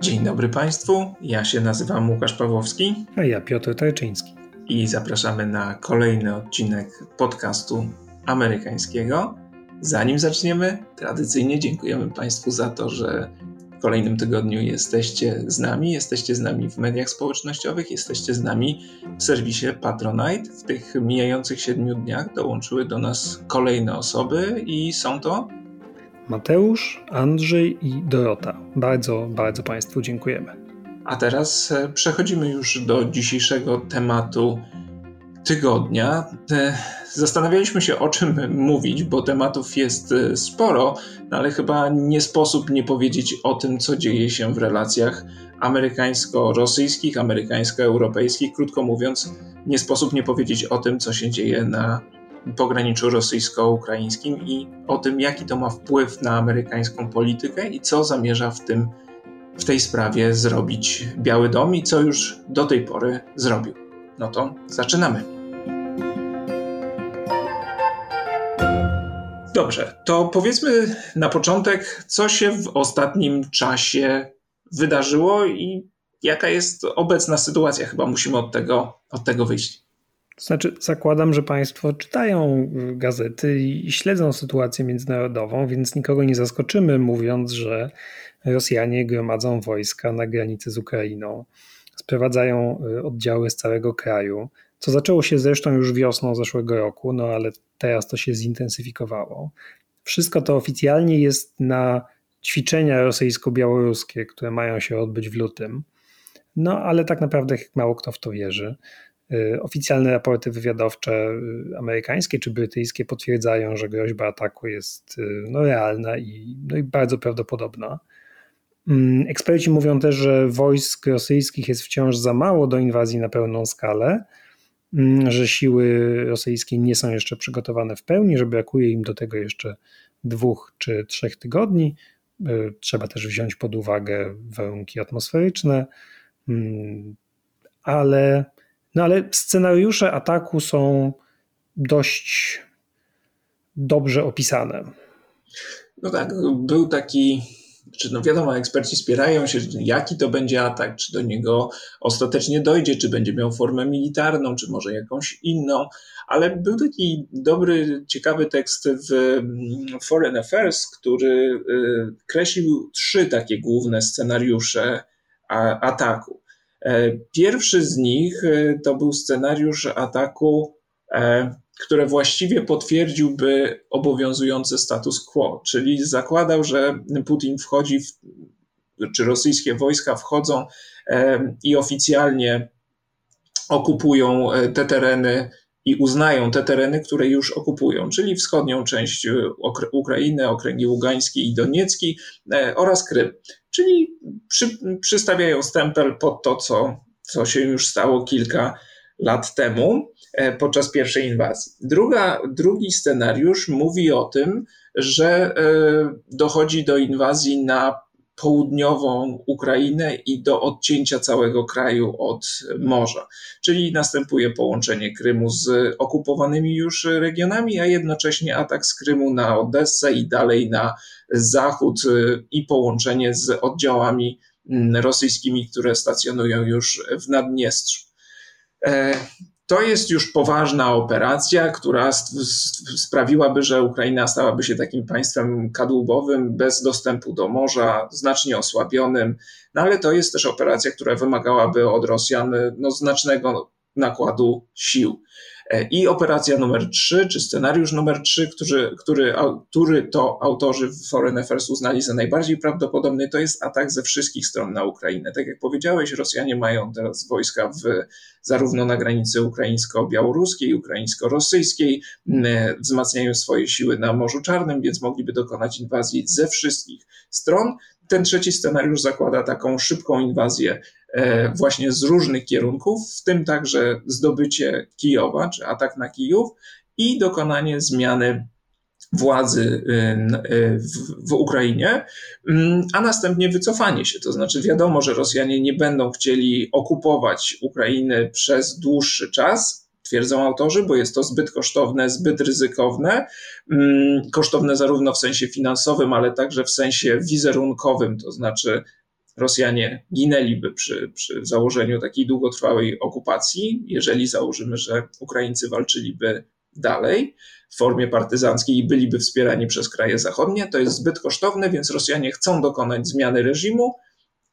Dzień dobry Państwu, ja się nazywam Łukasz Pawłowski. A ja Piotr Tajczyński. I zapraszamy na kolejny odcinek podcastu amerykańskiego. Zanim zaczniemy, tradycyjnie dziękujemy Państwu za to, że w kolejnym tygodniu jesteście z nami. Jesteście z nami w mediach społecznościowych, jesteście z nami w serwisie Patronite. W tych mijających siedmiu dniach dołączyły do nas kolejne osoby i są to Mateusz, Andrzej i Dorota. Bardzo, bardzo Państwu dziękujemy. A teraz e, przechodzimy już do dzisiejszego tematu tygodnia. Zastanawialiśmy się, o czym mówić, bo tematów jest e, sporo, no ale chyba nie sposób nie powiedzieć o tym, co dzieje się w relacjach amerykańsko-rosyjskich, amerykańsko-europejskich. Krótko mówiąc, nie sposób nie powiedzieć o tym, co się dzieje na pograniczu rosyjsko-ukraińskim i o tym, jaki to ma wpływ na amerykańską politykę i co zamierza w tym w tej sprawie zrobić Biały Dom i co już do tej pory zrobił. No to zaczynamy. Dobrze, to powiedzmy na początek, co się w ostatnim czasie wydarzyło i jaka jest obecna sytuacja. Chyba musimy od tego, od tego wyjść. Znaczy, zakładam, że Państwo czytają gazety i śledzą sytuację międzynarodową, więc nikogo nie zaskoczymy, mówiąc, że Rosjanie gromadzą wojska na granicy z Ukrainą, sprowadzają y, oddziały z całego kraju, co zaczęło się zresztą już wiosną zeszłego roku, no ale teraz to się zintensyfikowało. Wszystko to oficjalnie jest na ćwiczenia rosyjsko-białoruskie, które mają się odbyć w lutym. No ale tak naprawdę mało kto w to wierzy. Y, oficjalne raporty wywiadowcze y, amerykańskie czy brytyjskie potwierdzają, że groźba ataku jest y, no, realna i, no, i bardzo prawdopodobna. Mm, eksperci mówią też, że wojsk rosyjskich jest wciąż za mało do inwazji na pełną skalę, mm, że siły rosyjskie nie są jeszcze przygotowane w pełni, że brakuje im do tego jeszcze dwóch czy trzech tygodni. Trzeba też wziąć pod uwagę warunki atmosferyczne, mm, ale no ale scenariusze ataku są dość dobrze opisane. No tak, był taki, czy no wiadomo, eksperci spierają się, jaki to będzie atak, czy do niego ostatecznie dojdzie, czy będzie miał formę militarną, czy może jakąś inną, ale był taki dobry, ciekawy tekst w mm, Foreign Affairs, który y, kreślił trzy takie główne scenariusze ataku. E, pierwszy z nich e, to był scenariusz ataku, e, które właściwie potwierdziłby obowiązujący status quo, czyli zakładał, że Putin wchodzi, w, czy rosyjskie wojska wchodzą i oficjalnie okupują te tereny i uznają te tereny, które już okupują, czyli wschodnią część Ukrainy, okręgi Ługański i Doniecki oraz Krym czyli przy, przystawiają stempel pod to, co, co się już stało kilka lat temu e, podczas pierwszej inwazji. Druga, drugi scenariusz mówi o tym, że e, dochodzi do inwazji na południową Ukrainę i do odcięcia całego kraju od morza. Czyli następuje połączenie Krymu z okupowanymi już regionami, a jednocześnie atak z Krymu na Odessę i dalej na zachód i połączenie z oddziałami rosyjskimi, które stacjonują już w Naddniestrzu. To jest już poważna operacja, która sprawiłaby, że Ukraina stałaby się takim państwem kadłubowym, bez dostępu do morza, znacznie osłabionym. No ale to jest też operacja, która wymagałaby od Rosjan no, znacznego nakładu sił. E, I operacja numer 3, czy scenariusz numer 3, który, który, który to autorzy w Foreign Affairs uznali za najbardziej prawdopodobny, to jest atak ze wszystkich stron na Ukrainę. Tak jak powiedziałeś, Rosjanie mają teraz wojska w, zarówno na granicy ukraińsko-białoruskiej, ukraińsko-rosyjskiej, wzmacniają swoje siły na Morzu Czarnym, więc mogliby dokonać inwazji ze wszystkich stron. Ten trzeci scenariusz zakłada taką szybką inwazję E, właśnie z różnych kierunków, w tym także zdobycie Kijowa, czy atak na Kijów i dokonanie zmiany władzy e, w, w, Ukrainie, mm, a następnie wycofanie się. To znaczy, wiadomo, że Rosjanie nie będą chcieli okupować Ukrainy przez dłuższy czas, twierdzą autorzy, bo jest to zbyt kosztowne, zbyt ryzykowne. Mm, kosztowne zarówno w sensie finansowym, ale także w sensie wizerunkowym, to znaczy Rosjanie ginęliby przy, przy założeniu takiej długotrwałej okupacji, jeżeli założymy, że Ukraińcy walczyliby dalej w formie partyzanckiej i byliby wspierani przez kraje zachodnie. To jest zbyt kosztowne, więc Rosjanie chcą dokonać zmiany reżimu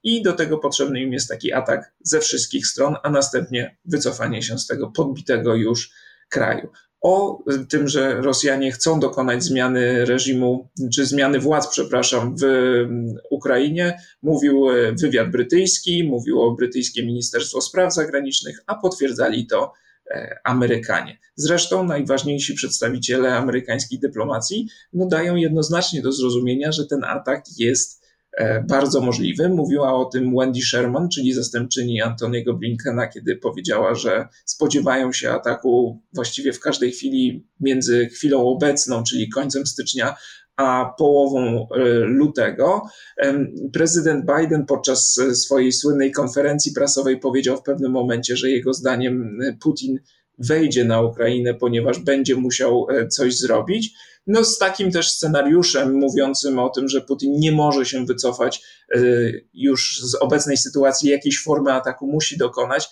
i do tego potrzebny im jest taki atak ze wszystkich stron, a następnie wycofanie się z tego podbitego już kraju. O tym, że Rosjanie chcą dokonać zmiany reżimu, czy zmiany władz, przepraszam, w Ukrainie, mówił wywiad brytyjski, mówiło brytyjskie Ministerstwo Spraw Zagranicznych, a potwierdzali to E, Amerykanie. Zresztą najważniejsi przedstawiciele amerykańskiej dyplomacji no, dają jednoznacznie do zrozumienia, że ten atak jest e, bardzo możliwy. Mówiła o tym Wendy Sherman, czyli zastępczyni Antoniego Blinkena, kiedy powiedziała, że spodziewają się ataku właściwie w każdej chwili między chwilą obecną, czyli końcem stycznia, a połową e, lutego. Prezydent Biden podczas swojej słynnej konferencji prasowej powiedział w pewnym momencie, że jego zdaniem e, Putin wejdzie na Ukrainę, ponieważ będzie musiał e, coś zrobić. No, z takim też scenariuszem mówiącym o tym, że Putin nie może się wycofać już z obecnej sytuacji, jakiejś formy ataku musi dokonać.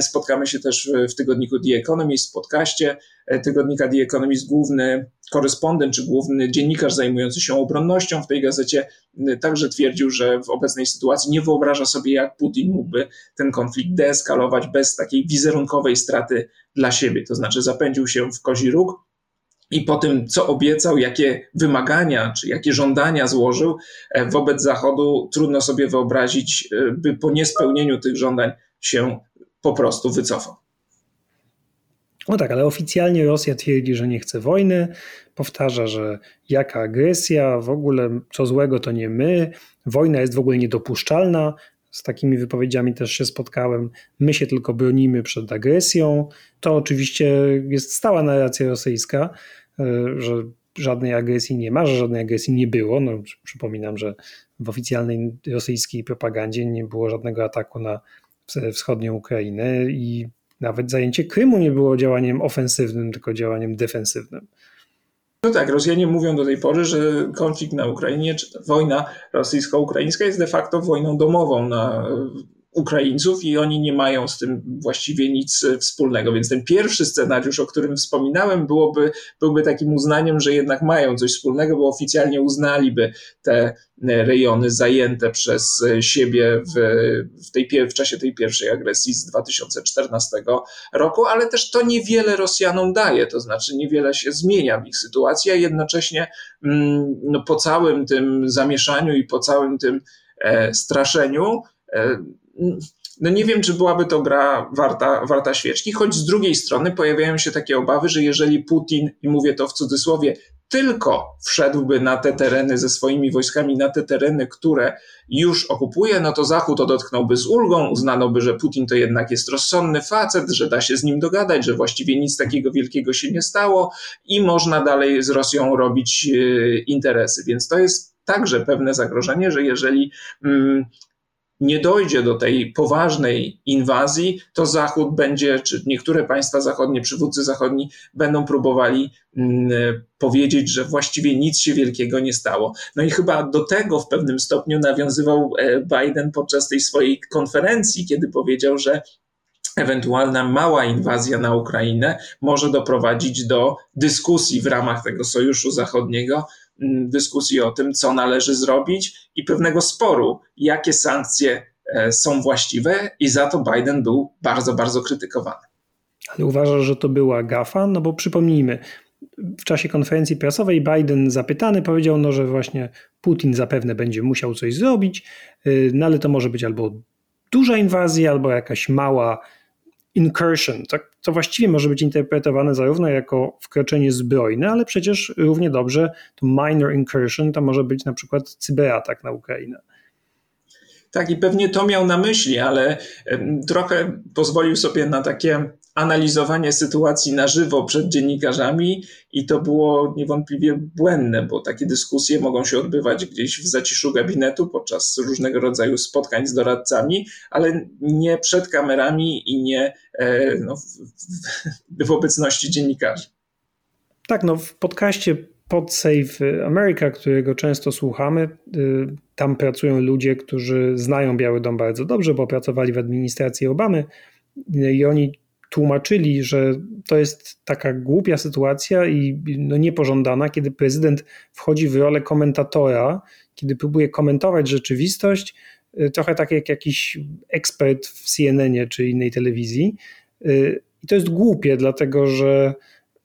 Spotkamy się też w tygodniku The Economist, w podcaście tygodnika The Economist, główny korespondent czy główny dziennikarz zajmujący się obronnością w tej gazecie y, także twierdził, że w obecnej sytuacji nie wyobraża sobie, jak Putin mógłby ten konflikt deeskalować bez takiej wizerunkowej straty dla siebie. To znaczy zapędził się w kozi róg i po tym, co obiecał, jakie wymagania czy jakie żądania złożył e, wobec Zachodu, trudno sobie wyobrazić, e, by po niespełnieniu tych żądań się po prostu wycofał. No tak, ale oficjalnie Rosja twierdzi, że nie chce wojny, powtarza, że jaka agresja, w ogóle co złego to nie my, wojna jest w ogóle niedopuszczalna. Z takimi wypowiedziami też się spotkałem. My się tylko bronimy przed agresją. To oczywiście jest stała narracja rosyjska, że żadnej agresji nie ma, że żadnej agresji nie było. No, przypominam, że w oficjalnej rosyjskiej propagandzie nie było żadnego ataku na wschodnią Ukrainę i nawet zajęcie Krymu nie było działaniem ofensywnym, tylko działaniem defensywnym. No tak, Rosjanie mówią do tej pory, że konflikt na Ukrainie, czy wojna rosyjsko-ukraińska jest de facto wojną domową na Ukraińców i oni nie mają z tym właściwie nic e, wspólnego. Więc ten pierwszy scenariusz, o którym wspominałem, byłoby, byłby takim uznaniem, że jednak mają coś wspólnego, bo oficjalnie uznaliby te e, rejony zajęte przez e, siebie w, w, tej, w czasie tej pierwszej agresji z 2014 roku, ale też to niewiele Rosjanom daje, to znaczy niewiele się zmienia w ich sytuacji, a jednocześnie mm, no, po całym tym zamieszaniu i po całym tym e, straszeniu, e, no nie wiem, czy byłaby to gra warta, warta świeczki, choć z drugiej strony pojawiają się takie obawy, że jeżeli Putin, i mówię to w cudzysłowie, tylko wszedłby na te tereny ze swoimi wojskami, na te tereny, które już okupuje, no to Zachód odetchnąłby z ulgą, uznano by, że Putin to jednak jest rozsądny facet, że da się z nim dogadać, że właściwie nic takiego wielkiego się nie stało i można dalej z Rosją robić e, interesy. Więc to jest także pewne zagrożenie, że jeżeli mm, nie dojdzie do tej poważnej inwazji, to Zachód będzie, czy niektóre państwa zachodnie, przywódcy zachodni będą próbowali mm, powiedzieć, że właściwie nic się wielkiego nie stało. No i chyba do tego w pewnym stopniu nawiązywał e, Biden podczas tej swojej konferencji, kiedy powiedział, że ewentualna mała inwazja na Ukrainę może doprowadzić do dyskusji w ramach tego sojuszu zachodniego dyskusji o tym, co należy zrobić i pewnego sporu, jakie sankcje e, są właściwe, i za to Biden był bardzo, bardzo krytykowany. Ale uważasz, że to była gafa? No bo przypomnijmy, w czasie konferencji prasowej Biden zapytany powiedział, no, że właśnie Putin zapewne będzie musiał coś zrobić, y, no ale to może być albo duża inwazja, albo jakaś mała incursion, tak, co właściwie może być interpretowane zarówno jako wkroczenie zbrojne, ale przecież równie dobrze to minor incursion to może być na przykład cyberatak na Ukrainę. Tak, i pewnie to miał na myśli, ale trochę pozwolił sobie na takie analizowanie sytuacji na żywo przed dziennikarzami i to było niewątpliwie błędne, bo takie dyskusje mogą się odbywać gdzieś w zaciszu gabinetu podczas różnego rodzaju spotkań z doradcami, ale nie przed kamerami i nie e, no, w, w, obecności dziennikarzy. Tak, no w podcaście pod Save America, którego często słuchamy, tam pracują ludzie, którzy znają Biały Dom bardzo dobrze, bo pracowali w administracji Obamy i oni tłumaczyli, że to jest taka głupia sytuacja i no niepożądana, kiedy prezydent wchodzi w rolę komentatora, kiedy próbuje komentować rzeczywistość, y, trochę tak jak jakiś ekspert w CNN czy innej telewizji. Y, I to jest głupie, dlatego że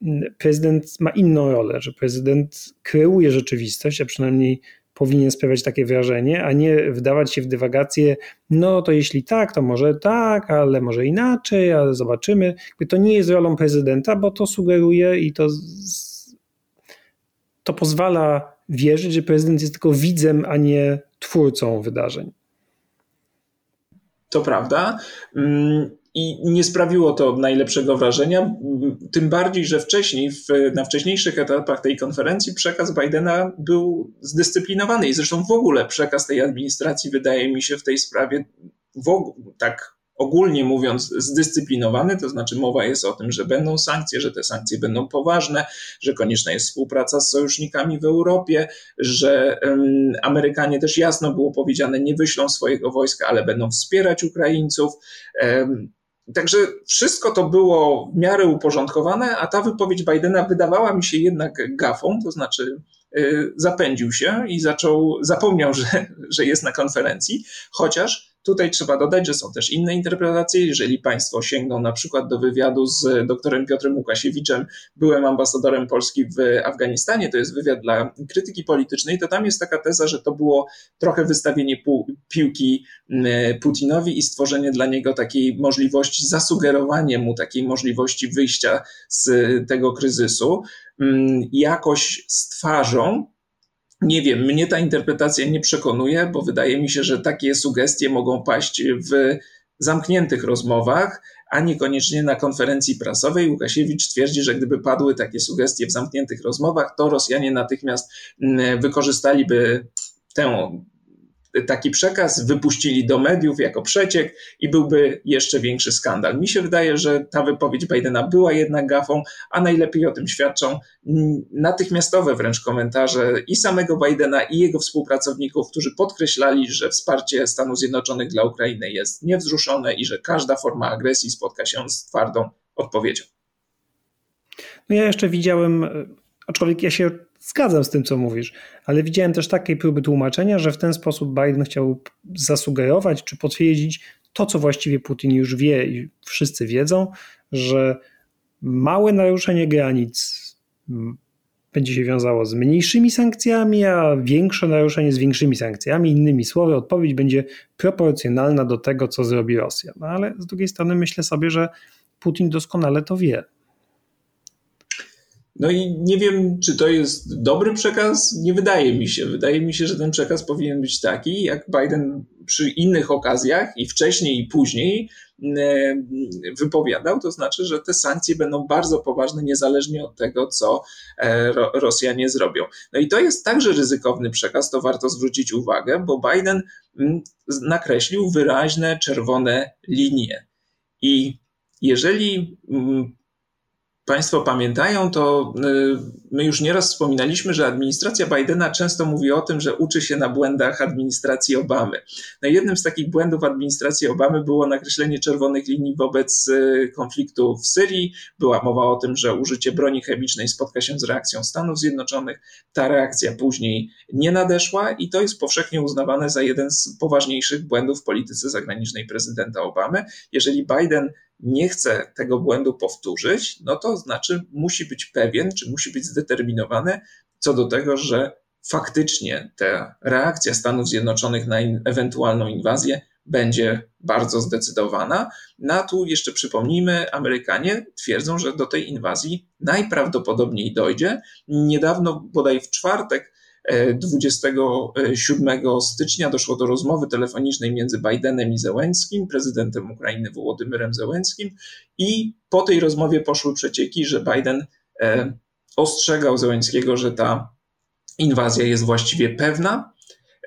mm, prezydent ma inną rolę, że prezydent kreuje rzeczywistość, a przynajmniej powinien sprawiać takie wrażenie, a nie wdawać się w dywagację, no to jeśli tak, to może tak, ale może inaczej, ale zobaczymy. To nie jest rolą prezydenta, bo to sugeruje i to, to pozwala wierzyć, że prezydent jest tylko widzem, a nie twórcą wydarzeń. To prawda. I nie sprawiło to najlepszego wrażenia, tym bardziej, że wcześniej, w, na wcześniejszych etapach tej konferencji przekaz Bidena był zdyscyplinowany i zresztą w ogóle przekaz tej administracji wydaje mi się w tej sprawie ogóle, tak ogólnie mówiąc, zdyscyplinowany, to znaczy mowa jest o tym, że będą sankcje, że te sankcje będą poważne, że konieczna jest współpraca z sojusznikami w Europie, że um, Amerykanie też jasno było powiedziane, nie wyślą swojego wojska, ale będą wspierać Ukraińców. Um, Także wszystko to było w miarę uporządkowane, a ta wypowiedź Bidena wydawała mi się jednak gafą, to znaczy y, zapędził się i zaczął, zapomniał, że, że jest na konferencji, chociaż Tutaj trzeba dodać, że są też inne interpretacje. Jeżeli Państwo sięgną na przykład do wywiadu z doktorem Piotrem Łukasiewiczem, byłem ambasadorem Polski w Afganistanie, to jest wywiad dla krytyki politycznej, to tam jest taka teza, że to było trochę wystawienie piłki Putinowi i stworzenie dla niego takiej możliwości, zasugerowanie mu takiej możliwości wyjścia z tego kryzysu jakoś z twarzą, nie wiem, mnie ta interpretacja nie przekonuje, bo wydaje mi się, że takie sugestie mogą paść w zamkniętych rozmowach, a niekoniecznie na konferencji prasowej. Łukasiewicz twierdzi, że gdyby padły takie sugestie w zamkniętych rozmowach, to Rosjanie natychmiast mm, wykorzystaliby tę taki przekaz wypuścili do mediów jako przeciek i byłby jeszcze większy skandal. Mi się wydaje, że ta wypowiedź Bidena była jednak gafą, a najlepiej o tym świadczą natychmiastowe wręcz komentarze i samego Bidena, i jego współpracowników, którzy podkreślali, że wsparcie Stanów Zjednoczonych dla Ukrainy jest niewzruszone i że każda forma agresji spotka się z twardą odpowiedzią. No ja jeszcze widziałem, aczkolwiek ja się zgadzam z tym, co mówisz, ale widziałem też takiej próby tłumaczenia, że w ten sposób Biden chciał zasugerować czy potwierdzić to, co właściwie Putin już wie i wszyscy wiedzą, że małe naruszenie granic będzie się wiązało z mniejszymi sankcjami, a większe naruszenie z większymi sankcjami. Innymi słowy, odpowiedź będzie proporcjonalna do tego, co zrobi Rosja. No ale z drugiej strony myślę sobie, że Putin doskonale to wie. No i nie wiem, czy to jest dobry przekaz. Nie wydaje mi się. Wydaje mi się, że ten przekaz powinien być taki, jak Biden przy innych okazjach i wcześniej i później e, wypowiadał, to znaczy, że te sankcje będą bardzo poważne, niezależnie od tego, co e, Rosjanie zrobią. No i to jest także ryzykowny przekaz, to warto zwrócić uwagę, bo Biden mm, nakreślił wyraźne czerwone linie. I jeżeli mm, Państwo pamiętają, to y, my już nieraz wspominaliśmy, że administracja Bidena często mówi o tym, że uczy się na błędach administracji Obamy. No jednym z takich błędów administracji Obamy było nakreślenie czerwonych linii wobec y, konfliktu w Syrii. Była mowa o tym, że użycie broni chemicznej spotka się z reakcją Stanów Zjednoczonych. Ta reakcja później nie nadeszła i to jest powszechnie uznawane za jeden z poważniejszych błędów w polityce zagranicznej prezydenta Obamy. Jeżeli Biden nie chce tego błędu powtórzyć, no to znaczy musi być pewien, czy musi być zdeterminowany co do tego, że faktycznie ta reakcja Stanów Zjednoczonych na in, ewentualną inwazję będzie bardzo zdecydowana. Na tu jeszcze przypomnijmy, Amerykanie twierdzą, że do tej inwazji najprawdopodobniej dojdzie. Niedawno, bodaj w czwartek, 27 stycznia doszło do rozmowy telefonicznej między Bidenem i Zełenskim, prezydentem Ukrainy Wołodymyrem Zełenskim i po tej rozmowie poszły przecieki, że Biden e, ostrzegał Zełenskiego, że ta inwazja jest właściwie pewna.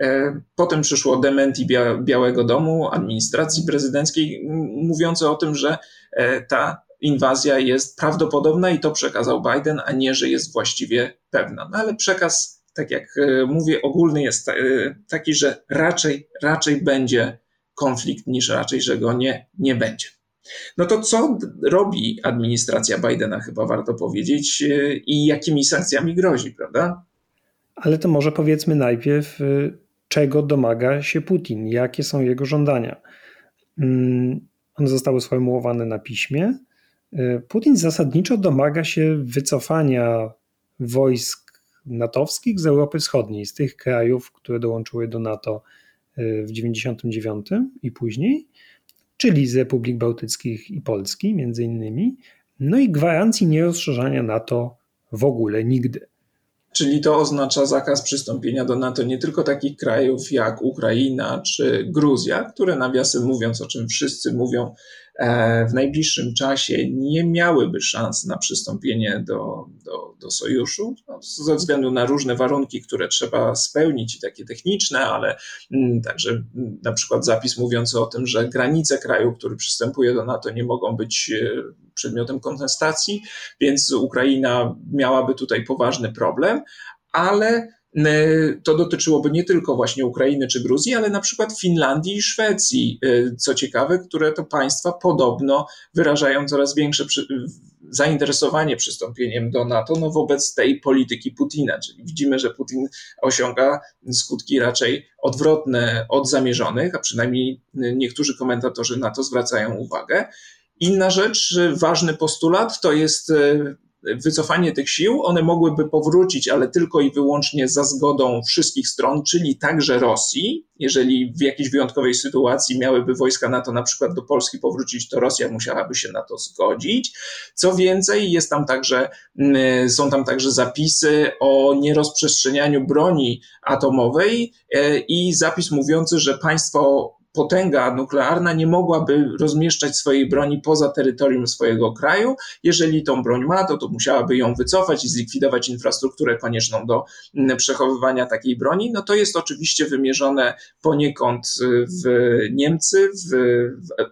E, potem przyszło dementi Białego Domu, administracji prezydenckiej, mówiące o tym, że e, ta inwazja jest prawdopodobna i to przekazał Biden, a nie, że jest właściwie pewna. No ale przekaz, tak jak e, mówię, ogólny jest e, taki, że raczej, raczej będzie konflikt, niż raczej, że go nie, nie będzie. No to co robi administracja Bidena, chyba warto powiedzieć, e, i jakimi sankcjami grozi, prawda? Ale to może powiedzmy najpierw, czego domaga się Putin, jakie są jego żądania. Mm, one zostały sformułowane na piśmie. Putin zasadniczo domaga się wycofania wojsk natowskich z Europy Wschodniej, z tych krajów, które dołączyły do NATO y, w 1999 i później, czyli z Republik Bałtyckich i Polski między innymi, no i gwarancji nierozszerzania NATO w ogóle nigdy. Czyli to oznacza zakaz przystąpienia do NATO nie tylko takich krajów jak Ukraina czy Gruzja, które nawiasem mówiąc, o czym wszyscy mówią, w najbliższym czasie nie miałyby szans na przystąpienie do, do, do sojuszu, no, ze względu na różne warunki, które trzeba spełnić, i takie techniczne, ale mm, także mm, na przykład zapis mówiący o tym, że granice kraju, który przystępuje do NATO, nie mogą być e, przedmiotem kontestacji, więc Ukraina miałaby tutaj poważny problem, ale to dotyczyłoby nie tylko właśnie Ukrainy czy Gruzji, ale na przykład Finlandii i Szwecji. E, co ciekawe, które to państwa podobno wyrażają coraz większe zainteresowanie przystąpieniem do NATO no wobec tej polityki Putina. Czyli widzimy, że Putin osiąga skutki raczej odwrotne od zamierzonych, a przynajmniej niektórzy komentatorzy na to zwracają uwagę. Inna rzecz, ważny postulat to jest e, wycofanie tych sił, one mogłyby powrócić, ale tylko i wyłącznie za zgodą wszystkich stron, czyli także Rosji. Jeżeli w jakiejś wyjątkowej sytuacji miałyby wojska NATO na przykład do Polski powrócić, to Rosja musiałaby się na to zgodzić. Co więcej, jest tam także, mm, są tam także zapisy o nierozprzestrzenianiu broni atomowej e, i zapis mówiący, że państwo potęga nuklearna nie mogłaby rozmieszczać swojej broni poza terytorium swojego kraju. Jeżeli tą broń ma, to, to musiałaby ją wycofać i zlikwidować infrastrukturę konieczną do mm, przechowywania takiej broni. No to jest oczywiście wymierzone poniekąd y, w Niemcy, w,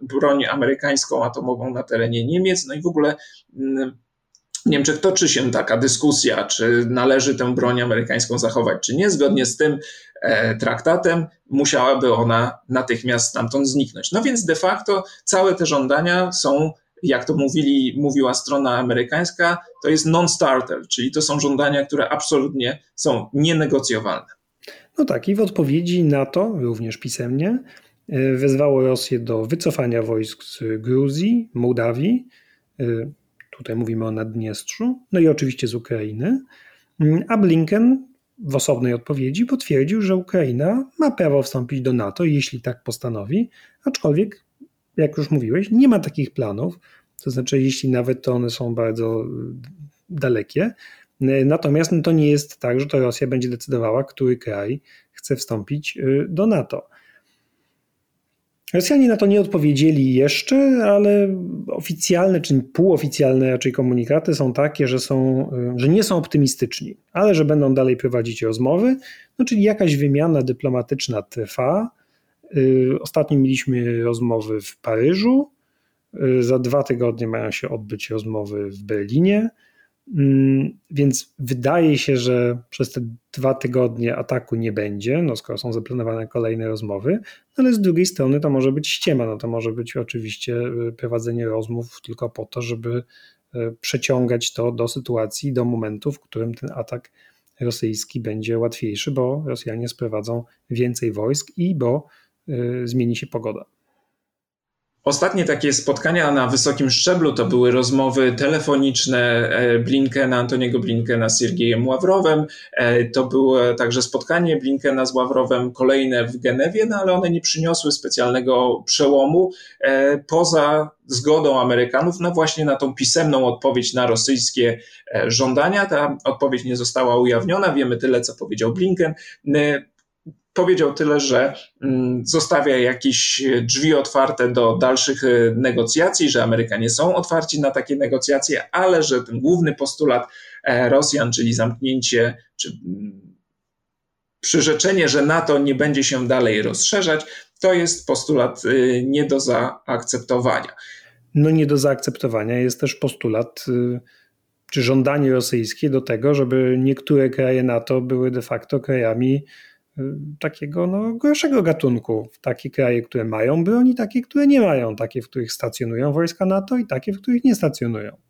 w broń amerykańską atomową na terenie Niemiec, no i w ogóle mm, w Niemczech toczy się taka dyskusja, czy należy tę broń amerykańską zachować, czy nie. Zgodnie z tym traktatem musiałaby ona natychmiast stamtąd zniknąć. No więc de facto całe te żądania są, jak to mówili, mówiła strona amerykańska, to jest non-starter, czyli to są żądania, które absolutnie są nienegocjowalne. No tak, i w odpowiedzi na to, również pisemnie, e, wezwało Rosję do wycofania wojsk z Gruzji, Mołdawii, e, Tutaj mówimy o Naddniestrzu, no i oczywiście z Ukrainy. A Blinken w osobnej odpowiedzi potwierdził, że Ukraina ma prawo wstąpić do NATO, jeśli tak postanowi, aczkolwiek, jak już mówiłeś, nie ma takich planów. To znaczy, jeśli nawet to one są bardzo dalekie. Natomiast no to nie jest tak, że to Rosja będzie decydowała, który kraj chce wstąpić y, do NATO. Rosjanie na to nie odpowiedzieli jeszcze, ale oficjalne czy półoficjalne raczej komunikaty są takie, że, są, że nie są optymistyczni, ale że będą dalej prowadzić rozmowy, no czyli jakaś wymiana dyplomatyczna trwa. Y, ostatnio mieliśmy rozmowy w Paryżu, y, za dwa tygodnie mają się odbyć rozmowy w Berlinie. Mm, więc wydaje się, że przez te dwa tygodnie ataku nie będzie, no skoro są zaplanowane kolejne rozmowy, ale z drugiej strony to może być ściema, no to może być oczywiście y, prowadzenie rozmów tylko po to, żeby y, przeciągać to do sytuacji, do momentu, w którym ten atak rosyjski będzie łatwiejszy, bo Rosjanie sprowadzą więcej wojsk i bo y, zmieni się pogoda. Ostatnie takie spotkania na wysokim szczeblu to były rozmowy telefoniczne e, Blinkena, Antoniego Blinkena z Siergiejem Ławrowem. E, to było także spotkanie Blinkena z Ławrowem kolejne w Genewie, no ale one nie przyniosły specjalnego przełomu e, poza zgodą Amerykanów na właśnie na tą pisemną odpowiedź na rosyjskie żądania. Ta odpowiedź nie została ujawniona. Wiemy tyle, co powiedział Blinken powiedział tyle, że mm, zostawia jakieś drzwi otwarte do dalszych e, negocjacji, że Amerykanie są otwarci na takie negocjacje, ale że ten główny postulat e, Rosjan, czyli zamknięcie, czy mm, przyrzeczenie, że NATO nie będzie się dalej rozszerzać, to jest postulat e, nie do zaakceptowania. no nie do zaakceptowania jest też postulat czy żądanie rosyjskie do tego, żeby niektóre kraje NATO były de facto krajami takiego no, gorszego gatunku. Takie kraje, które mają broń i takie, które nie mają. Takie, w których stacjonują wojska NATO i takie, w których nie stacjonują.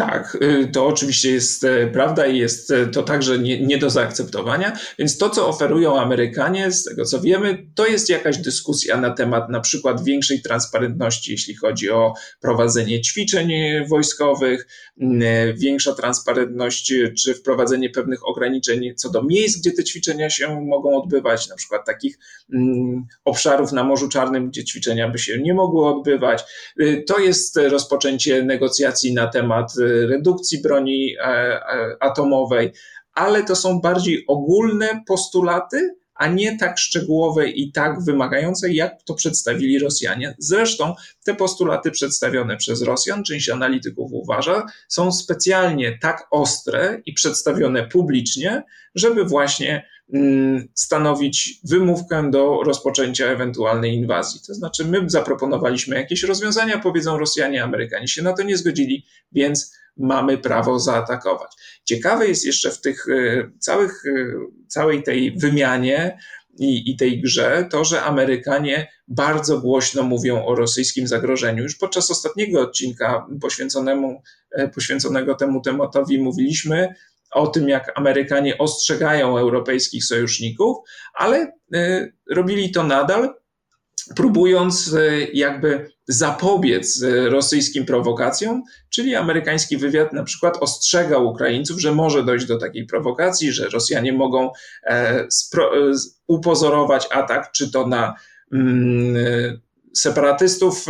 Tak, y, to oczywiście jest e, prawda i jest e, to także nie, nie, do zaakceptowania. Więc to, co oferują Amerykanie, z tego co wiemy, to jest jakaś dyskusja na temat na przykład większej transparentności, jeśli chodzi o prowadzenie ćwiczeń wojskowych, e, większa transparentność czy wprowadzenie pewnych ograniczeń co do miejsc, gdzie te ćwiczenia się mogą odbywać, na przykład takich obszarów na Morzu Czarnym, gdzie ćwiczenia by się nie mogły odbywać. To jest rozpoczęcie negocjacji na temat redukcji broni e, e, atomowej, ale to są bardziej ogólne postulaty, a nie tak szczegółowe i tak wymagające, jak to przedstawili Rosjanie. Zresztą te postulaty przedstawione przez Rosjan, część analityków uważa, są specjalnie tak ostre i przedstawione publicznie, żeby właśnie mm, stanowić wymówkę do rozpoczęcia ewentualnej inwazji. To znaczy, my zaproponowaliśmy jakieś rozwiązania, powiedzą Rosjanie, Amerykanie się na to nie zgodzili, więc mamy prawo zaatakować. Ciekawe jest jeszcze w tych e, całych, e, całej tej wymianie i, i tej grze to, że Amerykanie bardzo głośno mówią o rosyjskim zagrożeniu. Już podczas ostatniego odcinka poświęconemu, e, poświęconego temu tematowi mówiliśmy o tym, jak Amerykanie ostrzegają europejskich sojuszników, ale robili to nadal, próbując jakby zapobiec e, rosyjskim prowokacjom, czyli amerykański wywiad na przykład ostrzegał Ukraińców, że może dojść do takiej prowokacji, że Rosjanie mogą e, e, upozorować atak, czy to na mm, separatystów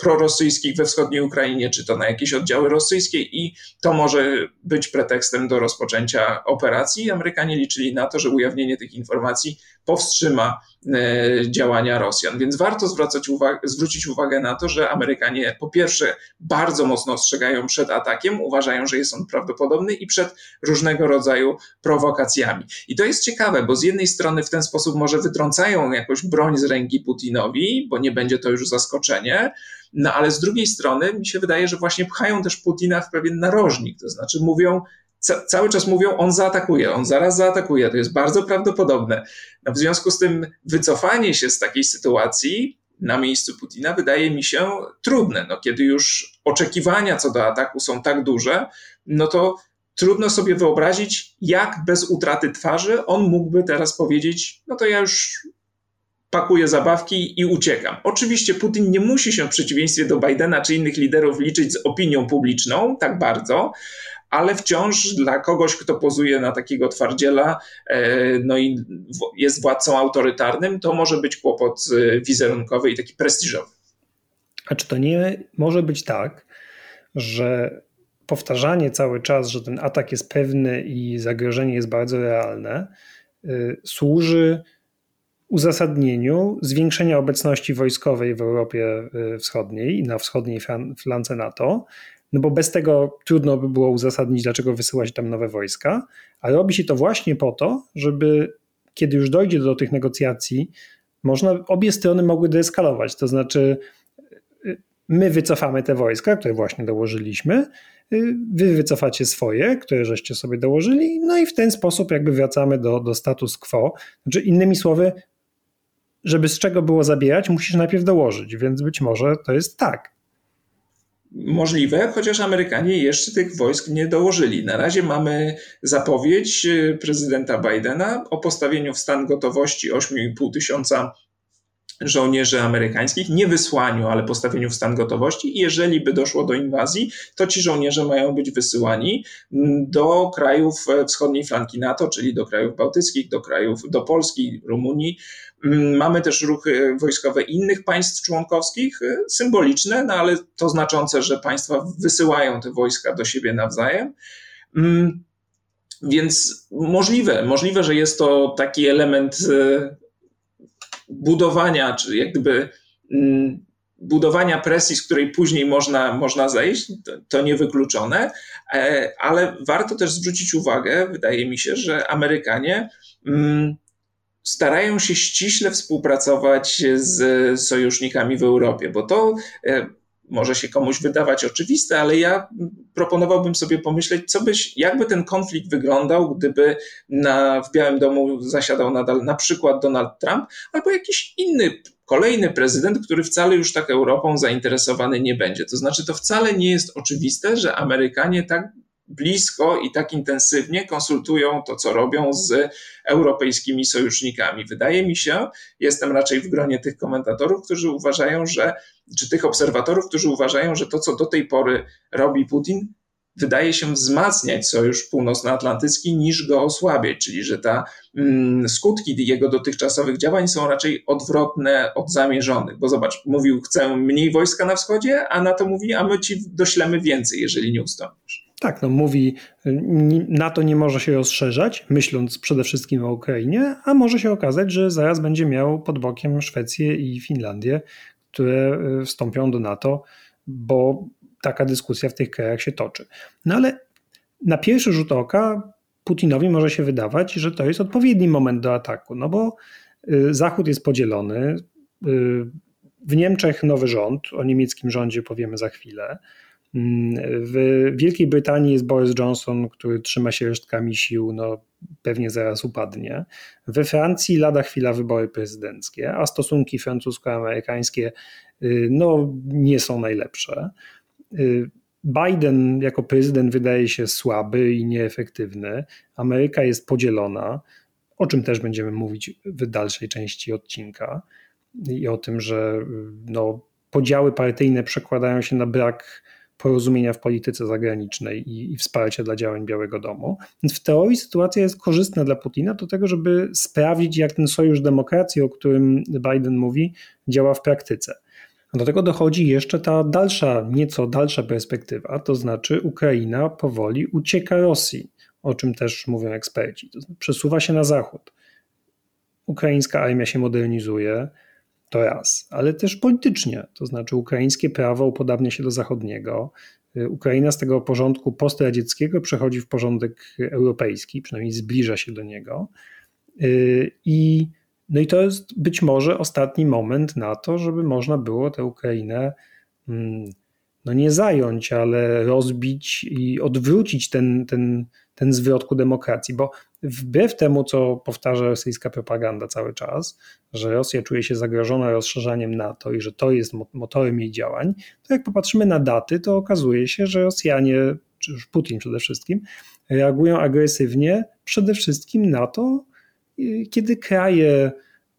prorosyjskich we wschodniej Ukrainie, czy to na jakieś oddziały rosyjskie, i to może być pretekstem do rozpoczęcia operacji. Amerykanie liczyli na to, że ujawnienie tych informacji powstrzyma E, działania Rosjan. Więc warto zwracać zwrócić uwagę na to, że Amerykanie po pierwsze bardzo mocno ostrzegają przed atakiem, uważają, że jest on prawdopodobny i przed różnego rodzaju prowokacjami. I to jest ciekawe, bo z jednej strony w ten sposób może wytrącają jakąś broń z ręki Putinowi, bo nie będzie to już zaskoczenie, no ale z drugiej strony mi się wydaje, że właśnie pchają też Putina w pewien narożnik, to znaczy mówią, cały czas mówią, on zaatakuje, on zaraz zaatakuje, to jest bardzo prawdopodobne. No w związku z tym wycofanie się z takiej sytuacji na miejscu Putina wydaje mi się trudne. No, kiedy już oczekiwania co do ataku są tak duże, no to trudno sobie wyobrazić, jak bez utraty twarzy on mógłby teraz powiedzieć: No to ja już pakuję zabawki i uciekam. Oczywiście Putin nie musi się w przeciwieństwie do Bidena czy innych liderów liczyć z opinią publiczną tak bardzo, ale wciąż dla kogoś, kto pozuje na takiego twardziela, e, no i jest władcą autorytarnym, to może być kłopot e, wizerunkowy i taki prestiżowy. A czy to nie może być tak, że powtarzanie cały czas, że ten atak jest pewny i zagrożenie jest bardzo realne, e, służy uzasadnieniu zwiększenia obecności wojskowej w Europie Wschodniej i na wschodniej flance NATO, no bo bez tego trudno by było uzasadnić, dlaczego wysyłać tam nowe wojska, a robi się to właśnie po to, żeby kiedy już dojdzie do tych negocjacji, można, obie strony mogły deeskalować, to znaczy y, my wycofamy te wojska, które właśnie dołożyliśmy, y, wy wycofacie swoje, które żeście sobie dołożyli, no i w ten sposób jakby wracamy do, do status quo. Znaczy innymi słowy, żeby z czego było zabierać, musisz najpierw dołożyć, więc być może to jest tak możliwe, chociaż Amerykanie jeszcze tych wojsk nie dołożyli. Na razie mamy zapowiedź e, prezydenta Bidena o postawieniu w stan gotowości 8,5 tysiąca żołnierzy amerykańskich, nie wysłaniu, ale postawieniu w stan gotowości. Jeżeli by doszło do inwazji, to ci żołnierze mają być wysyłani do krajów e, wschodniej flanki NATO, czyli do krajów bałtyckich, do krajów, do Polski, Rumunii, Mm, mamy też ruchy wojskowe innych państw członkowskich, y, symboliczne, no ale to znaczące, że państwa wysyłają te wojska do siebie nawzajem. Mm, więc możliwe, możliwe, że jest to taki element y, budowania, czy jak gdyby mm, budowania presji, z której później można, można zejść, to, to niewykluczone, e, ale warto też zwrócić uwagę, wydaje mi się, że Amerykanie starają się ściśle współpracować z sojusznikami w Europie, bo to e, może się komuś wydawać oczywiste, ale ja proponowałbym sobie pomyśleć, co byś, jakby ten konflikt wyglądał, gdyby na, w Białym Domu zasiadał nadal na przykład Donald Trump albo jakiś inny kolejny prezydent, który wcale już tak Europą zainteresowany nie będzie. To znaczy, to wcale nie jest oczywiste, że Amerykanie tak blisko i tak intensywnie konsultują to, co robią z europejskimi sojusznikami. Wydaje mi się, jestem raczej w gronie tych komentatorów, którzy uważają, że, czy tych obserwatorów, którzy uważają, że to, co do tej pory robi Putin, wydaje się wzmacniać Sojusz Północnoatlantycki niż go osłabiać, czyli że ta mm, skutki jego dotychczasowych działań są raczej odwrotne od zamierzonych. Bo zobacz, mówił, chcę mniej wojska na wschodzie, a na to mówi, a my ci doślemy więcej, jeżeli nie ustąpisz. Tak, no mówi, NATO nie może się rozszerzać, myśląc przede wszystkim o Ukrainie, a może się okazać, że zaraz będzie miał pod bokiem Szwecję i Finlandię, które y, wstąpią do NATO, bo taka dyskusja w tych krajach się toczy. No ale na pierwszy rzut oka Putinowi może się wydawać, że to jest odpowiedni moment do ataku, no bo y, Zachód jest podzielony. Y, w Niemczech nowy rząd, o niemieckim rządzie powiemy za chwilę. W Wielkiej Brytanii jest Boris Johnson, który trzyma się resztkami sił, no pewnie zaraz upadnie. We Francji lada chwila wybory prezydenckie, a stosunki francusko-amerykańskie y, no, nie są najlepsze. Y, Biden jako prezydent wydaje się słaby i nieefektywny. Ameryka jest podzielona, o czym też będziemy mówić w dalszej części odcinka. I o tym, że y, no, podziały partyjne przekładają się na brak porozumienia w polityce zagranicznej i, i, wsparcia dla działań Białego Domu. Więc w teorii sytuacja jest korzystna dla Putina do tego, żeby sprawdzić, jak ten sojusz demokracji, o którym Biden mówi, działa w praktyce. Do tego dochodzi jeszcze ta dalsza, nieco dalsza perspektywa, to znaczy Ukraina powoli ucieka Rosji, o czym też mówią eksperci. To znaczy przesuwa się na zachód. Ukraińska armia się modernizuje, to raz, ale też politycznie, to znaczy ukraińskie prawo upodabnia się do zachodniego. Ukraina z tego porządku postradzieckiego przechodzi w porządek europejski, przynajmniej zbliża się do niego. I no i to jest być może ostatni moment na to, żeby można było tę Ukrainę mm, no nie zająć, ale rozbić i odwrócić ten, ten, ten zwrot ku demokracji, bo wbrew temu, co powtarza rosyjska propaganda cały czas, że Rosja czuje się zagrożona rozszerzaniem NATO i że to jest motorem jej działań, to jak popatrzymy na daty, to okazuje się, że Rosjanie, czy już Putin przede wszystkim, reagują agresywnie przede wszystkim na to, kiedy kraje,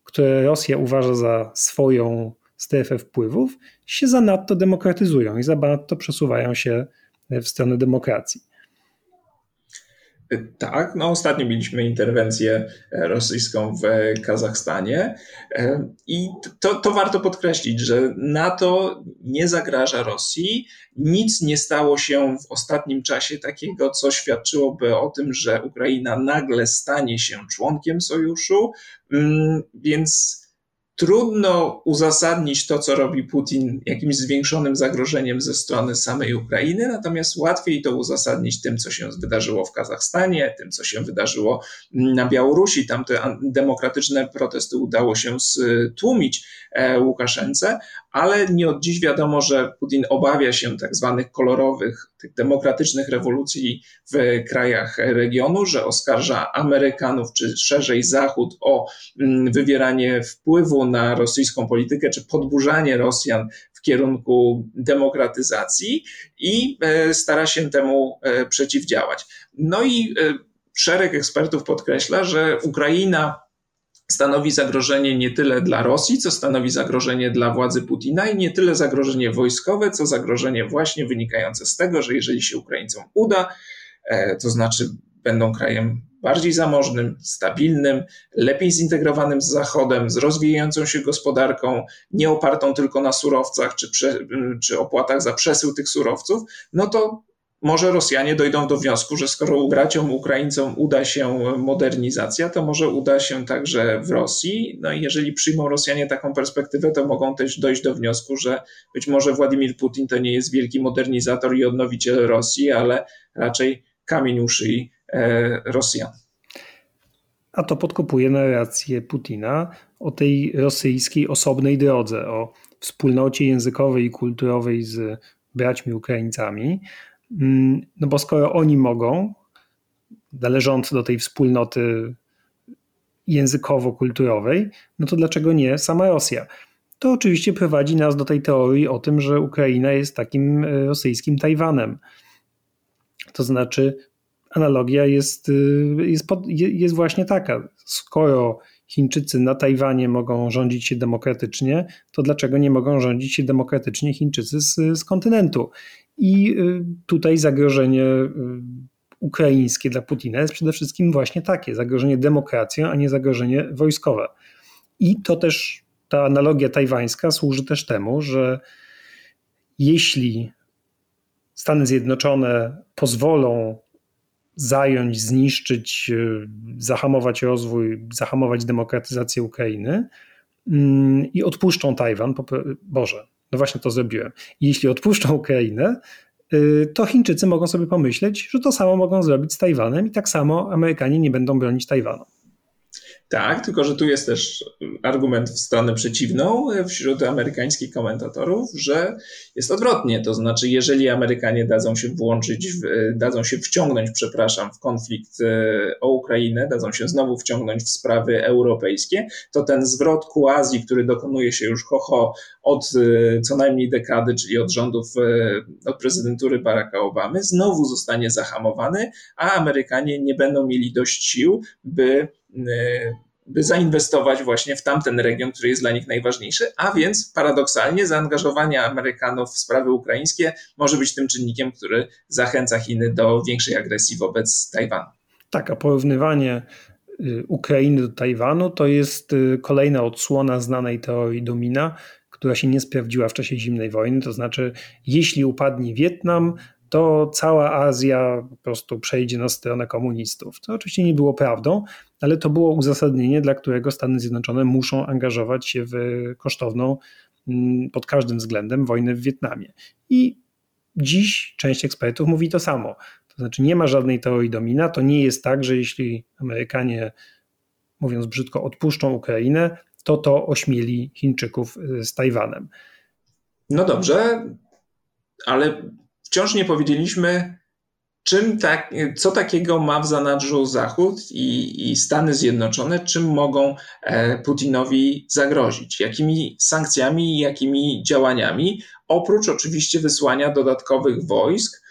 które Rosja uważa za swoją strefę wpływów, się zanadto demokratyzują i zanadto przesuwają się w stronę demokracji. Tak, no ostatnio mieliśmy interwencję rosyjską w Kazachstanie i to, to warto podkreślić, że NATO nie zagraża Rosji. Nic nie stało się w ostatnim czasie takiego, co świadczyłoby o tym, że Ukraina nagle stanie się członkiem sojuszu, mm, więc Trudno uzasadnić to, co robi Putin, jakimś zwiększonym zagrożeniem ze strony samej Ukrainy, natomiast łatwiej to uzasadnić tym, co się wydarzyło w Kazachstanie, tym, co się wydarzyło na Białorusi. Tam te demokratyczne protesty udało się stłumić e, Łukaszence, ale nie od dziś wiadomo, że Putin obawia się tak zwanych kolorowych, tych demokratycznych rewolucji w krajach regionu, że oskarża Amerykanów czy szerzej Zachód o mm, wywieranie wpływu na rosyjską politykę czy podburzanie Rosjan w kierunku demokratyzacji i e, stara się temu e, przeciwdziałać. No i e, szereg ekspertów podkreśla, że Ukraina stanowi zagrożenie nie tyle dla Rosji, co stanowi zagrożenie dla władzy Putina i nie tyle zagrożenie wojskowe, co zagrożenie właśnie wynikające z tego, że jeżeli się Ukraińcom uda, e, to znaczy będą krajem bardziej zamożnym, stabilnym, lepiej zintegrowanym z Zachodem, z rozwijającą się gospodarką, nie opartą tylko na surowcach czy, prze, czy opłatach za przesył tych surowców, no to może Rosjanie dojdą do wniosku, że skoro braciom Ukraińcom uda się modernizacja, to może uda się także w Rosji. No i jeżeli przyjmą Rosjanie taką perspektywę, to mogą też dojść do wniosku, że być może Władimir Putin to nie jest wielki modernizator i odnowiciel Rosji, ale raczej kamień e, Rosjan. a to podkopuje narrację Putina o tej rosyjskiej osobnej drodze, o wspólnocie językowej i kulturowej z braćmi Ukraińcami. Mm, no bo skoro oni mogą, należący do tej wspólnoty językowo-kulturowej, no to dlaczego nie sama Rosja? To oczywiście prowadzi nas do tej teorii o tym, że Ukraina jest takim e, rosyjskim Tajwanem. To znaczy, analogia jest, e, jest, jest właśnie taka. Skoro Chińczycy na Tajwanie mogą rządzić się demokratycznie, to dlaczego nie mogą rządzić się demokratycznie Chińczycy z, z kontynentu? I e, tutaj zagrożenie ukraińskie dla Putina jest przede wszystkim właśnie takie: zagrożenie demokracją, a nie zagrożenie wojskowe. I to też ta analogia tajwańska służy też temu, że jeśli Stany Zjednoczone pozwolą zająć, zniszczyć, e, zahamować rozwój, zahamować demokratyzację Ukrainy mm, i odpuszczą Tajwan, Boże, no właśnie to zrobiłem. Jeśli odpuszczą Ukrainę, y, to Chińczycy mogą sobie pomyśleć, że to samo mogą zrobić z Tajwanem i tak samo Amerykanie nie będą bronić Tajwanu. Tak, tylko że tu jest też argument w stronę przeciwną wśród amerykańskich komentatorów, że jest odwrotnie. To znaczy, jeżeli Amerykanie dadzą się włączyć, dadzą się wciągnąć, przepraszam, w konflikt e, o Ukrainę, dadzą się znowu wciągnąć w sprawy europejskie, to ten zwrot ku Azji, który dokonuje się już ho, ho od e, co najmniej dekady, czyli od rządów, e, od prezydentury Baracka Obamy, znowu zostanie zahamowany, a Amerykanie nie będą mieli dość sił, by by zainwestować właśnie w tamten region, który jest dla nich najważniejszy, a więc paradoksalnie zaangażowanie Amerykanów w sprawy ukraińskie może być tym czynnikiem, który zachęca Chiny do większej agresji wobec Tajwanu. Tak, a porównywanie y, Ukrainy do Tajwanu to jest y, kolejna odsłona znanej teorii Domina, która się nie sprawdziła w czasie zimnej wojny. To znaczy, jeśli upadnie Wietnam, to cała Azja po prostu przejdzie na stronę komunistów. To oczywiście nie było prawdą, ale to było uzasadnienie, dla którego Stany Zjednoczone muszą angażować się w kosztowną mm, pod każdym względem wojnę w Wietnamie. I dziś część ekspertów mówi to samo. To znaczy, nie ma żadnej teorii domina. To nie jest tak, że jeśli Amerykanie, mówiąc brzydko, odpuszczą Ukrainę, to to ośmieli Chińczyków y, z Tajwanem. No dobrze, ale wciąż nie powiedzieliśmy, czym tak, co takiego ma w zanadrzu Zachód i, i Stany Zjednoczone, czym mogą e, Putinowi zagrozić, jakimi sankcjami i jakimi działaniami, oprócz oczywiście wysłania dodatkowych wojsk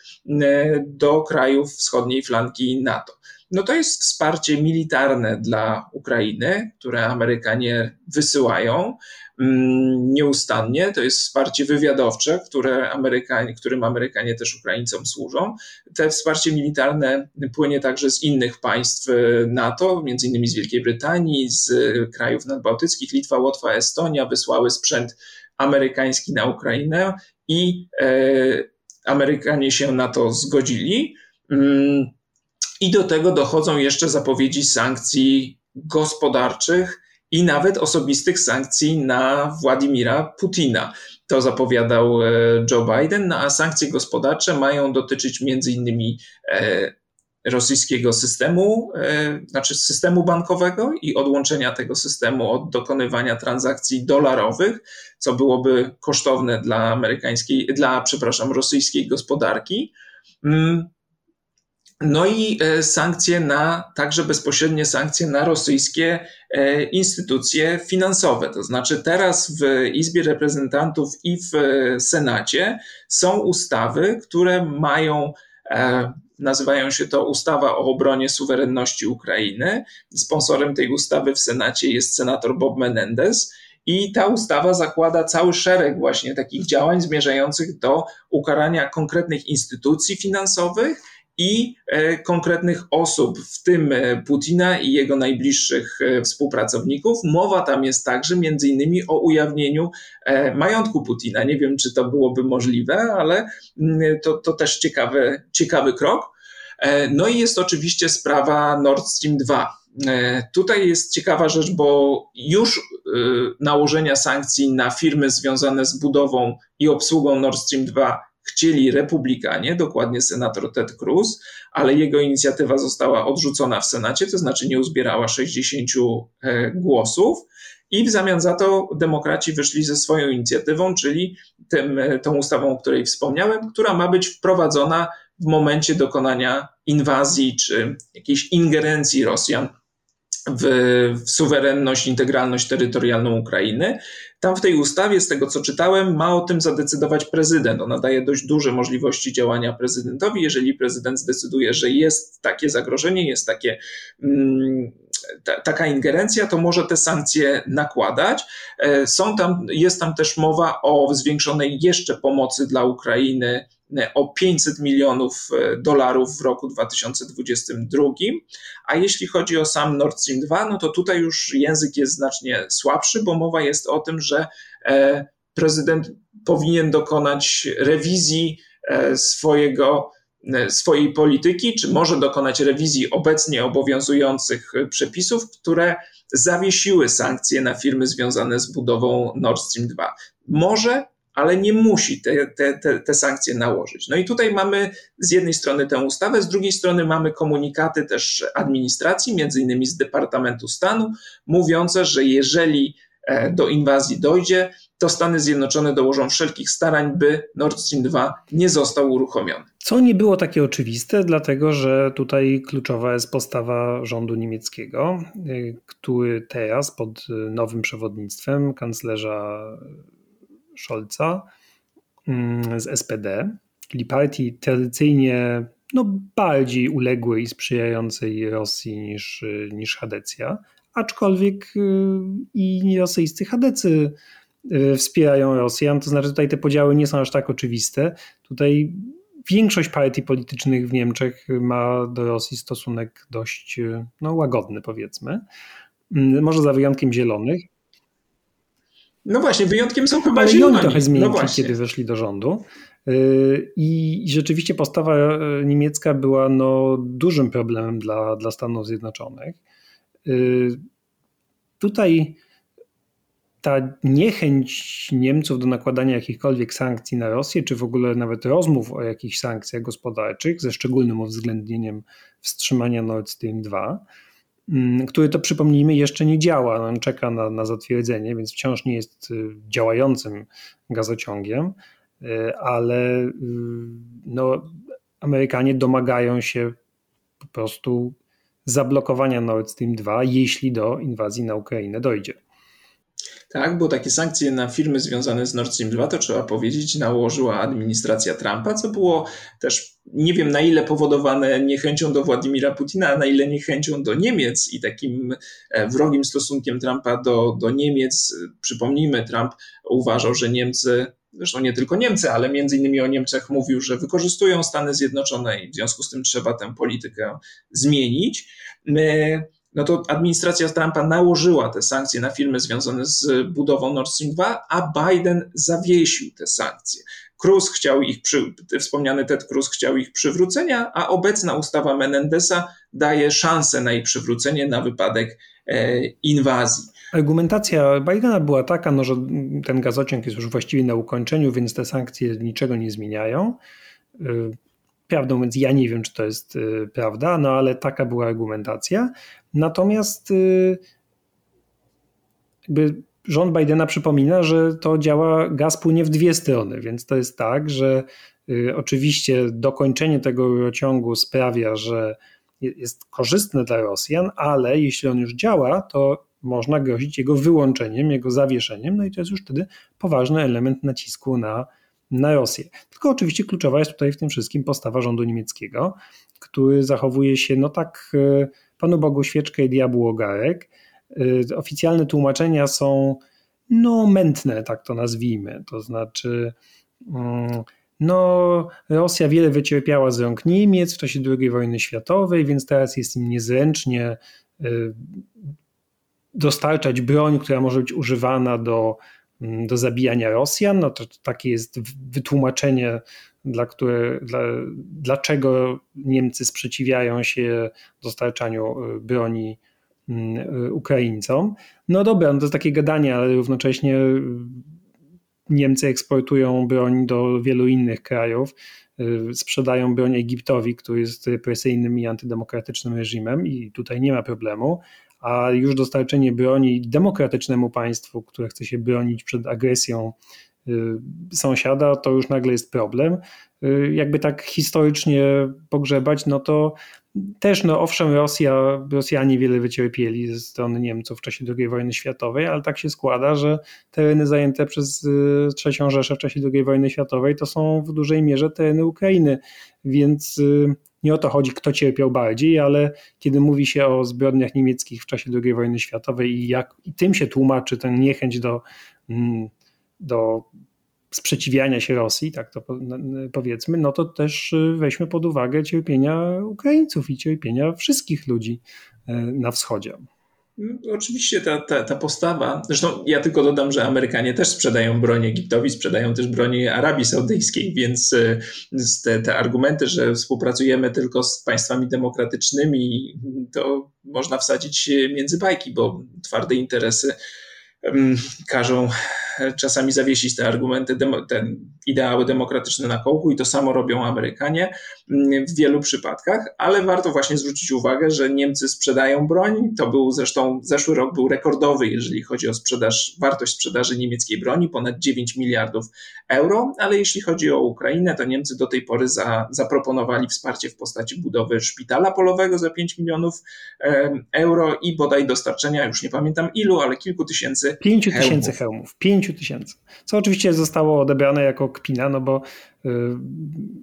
do krajów wschodniej flanki NATO. No to jest wsparcie militarne dla Ukrainy, które Amerykanie wysyłają. Mm, nieustannie. To jest wsparcie wywiadowcze, które Amerykanie, którym Amerykanie też Ukraińcom służą. Te wsparcie militarne płynie także z innych państw e, NATO, między innymi z Wielkiej Brytanii, z krajów nadbałtyckich, Litwa, Łotwa, Estonia wysłały sprzęt amerykański na Ukrainę i e, Amerykanie się na to zgodzili. Mm, I do tego dochodzą jeszcze zapowiedzi sankcji gospodarczych i nawet osobistych sankcji na Władimira Putina. To zapowiadał e, Joe Biden, no a sankcje gospodarcze mają dotyczyć między innymi e, rosyjskiego systemu, e, znaczy systemu bankowego i odłączenia tego systemu od dokonywania transakcji dolarowych, co byłoby kosztowne dla amerykańskiej, dla, przepraszam, rosyjskiej gospodarki. No i e, sankcje na, także bezpośrednie sankcje na rosyjskie e, instytucje finansowe. To znaczy, teraz w Izbie Reprezentantów i w e, Senacie są ustawy, które mają, nazywają się to ustawa o obronie suwerenności Ukrainy. Sponsorem tej ustawy w Senacie jest senator Bob Menendez. I ta ustawa zakłada cały szereg właśnie takich działań zmierzających do ukarania konkretnych instytucji finansowych i e, konkretnych osób, w tym e, Putina i jego najbliższych e, współpracowników. Mowa tam jest także między innymi o ujawnieniu majątku Putina. Nie wiem, czy to byłoby możliwe, ale mm, to, to też ciekawy, ciekawy krok. No i jest oczywiście sprawa Nord Stream 2. Tutaj jest ciekawa rzecz, bo już nałożenia sankcji na firmy związane z budową i obsługą Nord Stream 2 chcieli republikanie, dokładnie senator Ted Cruz, ale jego inicjatywa została odrzucona w Senacie, to znaczy nie uzbierała 60 e, głosów. I w zamian za to demokraci wyszli ze swoją inicjatywą, czyli tym, e, tą ustawą, o której wspomniałem, która ma być wprowadzona w momencie dokonania inwazji czy jakiejś ingerencji Rosjan w, w, suwerenność, integralność terytorialną Ukrainy. Tam w tej ustawie, z tego co czytałem, ma o tym zadecydować prezydent. Ona daje dość duże możliwości działania prezydentowi. Jeżeli prezydent zdecyduje, że jest takie zagrożenie, jest takie. Mm, ta, taka ingerencja, to może te sankcje nakładać. E, są tam, jest tam też mowa o zwiększonej jeszcze pomocy dla Ukrainy o 500 milionów e, dolarów w roku 2022. A jeśli chodzi o sam Nord Stream 2, no to tutaj już język jest znacznie słabszy, bo mowa jest o tym, że e, prezydent powinien dokonać rewizji e, swojego swojej polityki, czy może dokonać rewizji obecnie obowiązujących przepisów, które zawiesiły sankcje na firmy związane z budową Nord Stream 2. Może ale nie musi te, te, te, te, sankcje nałożyć. No i tutaj mamy z jednej strony tę ustawę, z drugiej strony mamy komunikaty też administracji, między innymi z Departamentu Stanu, mówiące, że jeżeli e, do inwazji dojdzie, to Stany Zjednoczone dołożą wszelkich starań, by Nord Stream 2 nie został uruchomiony. Co nie było takie oczywiste, dlatego że tutaj kluczowa jest postawa rządu niemieckiego, e, który teraz pod nowym przewodnictwem kanclerza Scholza mm, z SPD, czyli partii tradycyjnie no, bardziej uległej i sprzyjającej Rosji niż, niż Hadecja, aczkolwiek y, i rosyjscy Hadecy y, wspierają Rosjan, to znaczy tutaj te podziały nie są aż tak oczywiste. Tutaj większość partii politycznych w Niemczech ma do Rosji stosunek dość y, no, łagodny, powiedzmy. Może za wyjątkiem zielonych. No właśnie, wyjątkiem są chyba Ale zieloni. oni trochę zmienili, no kiedy weszli do rządu. Y, I rzeczywiście postawa e, niemiecka była no, dużym problemem dla, dla Stanów Zjednoczonych. Y, tutaj ta niechęć Niemców do nakładania jakichkolwiek sankcji na Rosję, czy w ogóle nawet rozmów o jakichś sankcjach gospodarczych, ze szczególnym uwzględnieniem wstrzymania Nord Stream 2, Mm, który to przypomnijmy jeszcze nie działa, on czeka na, na zatwierdzenie, więc wciąż nie jest y, działającym gazociągiem, y, ale y, no, Amerykanie domagają się po prostu zablokowania Nord Stream 2, jeśli do inwazji na Ukrainę dojdzie. Tak, bo takie sankcje na firmy związane z Nord Stream 2, to trzeba powiedzieć, nałożyła administracja Trumpa, co było też nie wiem na ile powodowane niechęcią do Władimira Putina, a na ile niechęcią do Niemiec i takim e, wrogim stosunkiem Trumpa do, do Niemiec. Przypomnijmy, Trump uważał, że Niemcy zresztą nie tylko Niemcy, ale między innymi o Niemczech mówił, że wykorzystują Stany Zjednoczone i w związku z tym trzeba tę politykę zmienić. My no to administracja Trumpa nałożyła te sankcje na firmy związane z budową Nord Stream 2, a Biden zawiesił te sankcje. Cruz chciał ich, przy, wspomniany Ted Cruz chciał ich przywrócenia, a obecna ustawa Menendesa daje szansę na ich przywrócenie na wypadek e, inwazji. Argumentacja Bidena była taka, no, że ten gazociąg jest już właściwie na ukończeniu, więc te sankcje niczego nie zmieniają. Prawdą więc ja nie wiem, czy to jest e, prawda, no ale taka była argumentacja. Natomiast y, jakby rząd Bidena przypomina, że to działa, gaz płynie w dwie strony, więc to jest tak, że y, oczywiście dokończenie tego rurociągu sprawia, że jest korzystne dla Rosjan, ale jeśli on już działa, to można grozić jego wyłączeniem, jego zawieszeniem, no i to jest już wtedy poważny element nacisku na, na Rosję. Tylko oczywiście kluczowa jest tutaj w tym wszystkim postawa rządu niemieckiego, który zachowuje się no tak y, Panu Bogu świeczkę i diabłu ogarek. Y, oficjalne tłumaczenia są no mętne, tak to nazwijmy. To znaczy, mm, no, Rosja wiele wycierpiała z rąk Niemiec w czasie II wojny światowej, więc teraz jest im niezręcznie y, dostarczać broń, która może być używana do, do zabijania Rosjan. No to takie jest wytłumaczenie dla które, dla, dlaczego Niemcy sprzeciwiają się dostarczaniu y, broni mm, y, Ukraińcom. No dobra, no to jest takie gadanie, ale równocześnie y, Niemcy eksportują broń do wielu innych krajów, sprzedają broń Egiptowi, który jest represyjnym i antydemokratycznym reżimem i tutaj nie ma problemu, a już dostarczenie broni demokratycznemu państwu, które chce się bronić przed agresją sąsiada, to już nagle jest problem. Jakby tak historycznie pogrzebać, no to też, no owszem, Rosja, Rosjanie wiele wycierpieli ze strony Niemców w czasie II wojny światowej, ale tak się składa, że tereny zajęte przez y, III Rzeszę w czasie II wojny światowej to są w dużej mierze tereny Ukrainy, więc y, nie o to chodzi, kto cierpiał bardziej, ale kiedy mówi się o zbrodniach niemieckich w czasie II wojny światowej i, jak, i tym się tłumaczy ten niechęć do, mm, do sprzeciwiania się Rosji, tak to powiedzmy, no to też y, weźmy pod uwagę cierpienia Ukraińców i cierpienia wszystkich ludzi y, na wschodzie. No, oczywiście ta, ta, ta postawa, zresztą ja tylko dodam, że Amerykanie też sprzedają broń Egiptowi, sprzedają też broń Arabii Saudyjskiej, więc y, te, te argumenty, że współpracujemy tylko z państwami demokratycznymi, to można wsadzić między bajki, bo twarde interesy każą czasami zawiesić te argumenty, te ideały demokratyczne na kołku i to samo robią Amerykanie mm, w wielu przypadkach, ale warto właśnie zwrócić uwagę, że Niemcy sprzedają broń. To był zresztą zeszły rok był rekordowy, jeżeli chodzi o sprzedaż, wartość sprzedaży niemieckiej broni, ponad 9 miliardów euro, ale jeśli chodzi o Ukrainę, to Niemcy do tej pory za, zaproponowali wsparcie w postaci budowy szpitala polowego za 5 milionów euro i bodaj dostarczenia, już nie pamiętam ilu, ale kilku tysięcy 5 tysięcy hełmów. 5 tysięcy. Co oczywiście zostało odebrane jako kpina, no bo y,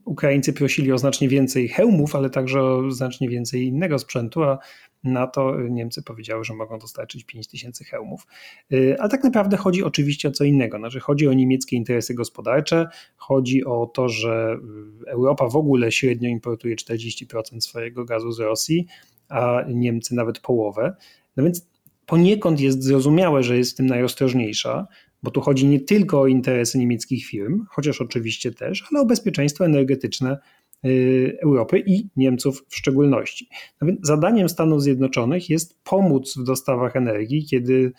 Ukraińcy prosili o znacznie więcej hełmów, ale także o znacznie więcej innego sprzętu, a na to Niemcy powiedziały, że mogą dostarczyć 5 tysięcy hełmów. Y, ale tak naprawdę chodzi oczywiście o co innego. Znaczy chodzi o niemieckie interesy gospodarcze, chodzi o to, że y, Europa w ogóle średnio importuje 40% swojego gazu z Rosji, a Niemcy nawet połowę. No więc poniekąd jest zrozumiałe, że jest w tym najostrożniejsza, bo tu chodzi nie tylko o interesy niemieckich firm, chociaż oczywiście też, ale o bezpieczeństwo energetyczne y, Europy i Niemców w szczególności. Nawet zadaniem Stanów Zjednoczonych jest pomóc w dostawach energii, kiedy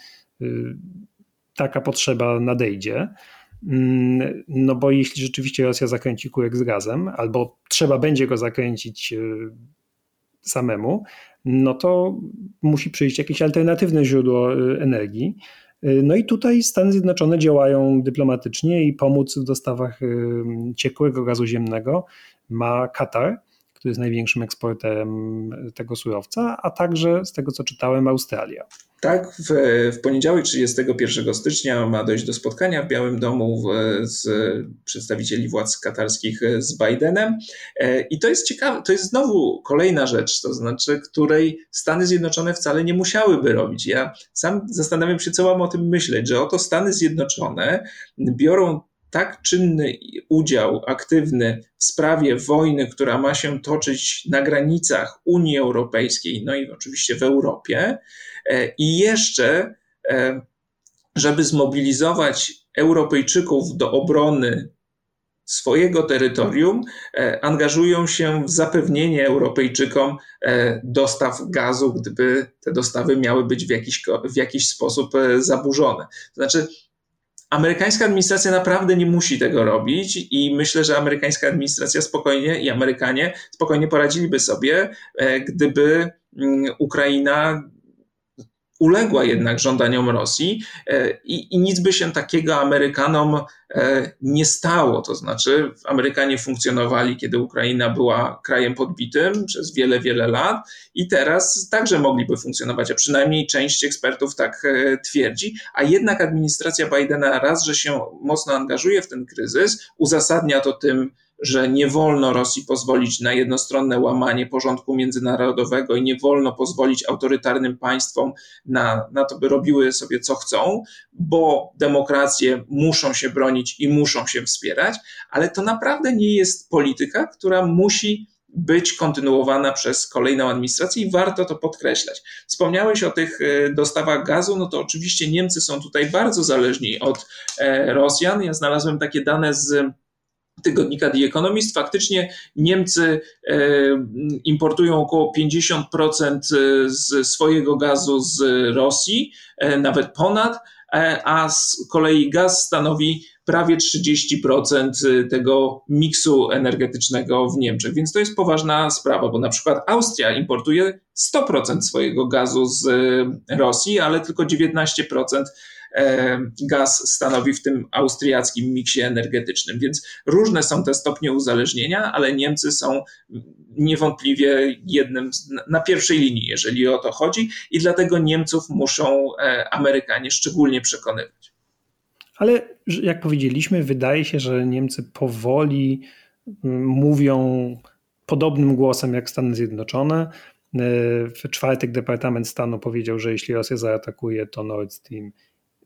y, taka potrzeba nadejdzie. Mm, no bo jeśli rzeczywiście Rosja zakręci kurek z gazem, albo trzeba będzie go zakręcić y, samemu, no to musi przyjść jakieś alternatywne źródło energii. No i tutaj Stany Zjednoczone działają dyplomatycznie i pomóc w dostawach ciekłego gazu ziemnego ma Katar, który jest największym eksporterem tego surowca, a także z tego co czytałem Australia. Tak, w, w poniedziałek 31 stycznia ma dojść do spotkania w Białym Domu z przedstawicieli władz katarskich z Bidenem. E, I to jest ciekawe, to jest znowu kolejna rzecz, to znaczy, której Stany Zjednoczone wcale nie musiałyby robić. Ja sam zastanawiam się, co mam o tym myśleć, że oto Stany Zjednoczone biorą tak czynny udział aktywny w sprawie wojny, która ma się toczyć na granicach Unii Europejskiej, no i oczywiście w Europie, e, i jeszcze, e, żeby zmobilizować Europejczyków do obrony swojego terytorium, e, angażują się w zapewnienie Europejczykom dostaw gazu, gdyby te dostawy miały być w jakiś, w jakiś sposób zaburzone. To znaczy, Amerykańska administracja naprawdę nie musi tego robić i myślę, że amerykańska administracja spokojnie i Amerykanie spokojnie poradziliby sobie, e, gdyby mm, Ukraina uległa jednak żądaniom Rosji e, i, i, nic by się takiego Amerykanom e, nie stało. To znaczy, Amerykanie funkcjonowali, kiedy Ukraina była krajem podbitym przez wiele, wiele lat i teraz także mogliby funkcjonować, a przynajmniej część ekspertów tak e, twierdzi. A jednak administracja Bidena raz, że się mocno angażuje w ten kryzys, uzasadnia to tym, że nie wolno Rosji pozwolić na jednostronne łamanie porządku międzynarodowego i nie wolno pozwolić autorytarnym państwom na, na to, by robiły sobie co chcą, bo demokracje muszą się bronić i muszą się wspierać, ale to naprawdę nie jest polityka, która musi być kontynuowana przez kolejną administrację i warto to podkreślać. Wspomniałeś o tych e, dostawach gazu, no to oczywiście Niemcy są tutaj bardzo zależni od e, Rosjan. Ja znalazłem takie dane z tygodnika The Economist. Faktycznie Niemcy e, importują około 50% e, z swojego gazu z Rosji, e, nawet ponad, a z kolei gaz stanowi prawie 30% tego miksu energetycznego w Niemczech. Więc to jest poważna sprawa, bo na przykład Austria importuje 100% swojego gazu z Rosji, ale tylko 19% E, gaz stanowi w tym austriackim miksie energetycznym. Więc różne są te stopnie uzależnienia, ale Niemcy są niewątpliwie jednym na pierwszej linii, jeżeli o to chodzi, i dlatego Niemców muszą e, Amerykanie szczególnie przekonywać. Ale jak powiedzieliśmy, wydaje się, że Niemcy powoli mm, mówią podobnym głosem jak Stany Zjednoczone. E, w czwartek Departament Stanu powiedział, że jeśli Rosja zaatakuje, to Nord Stream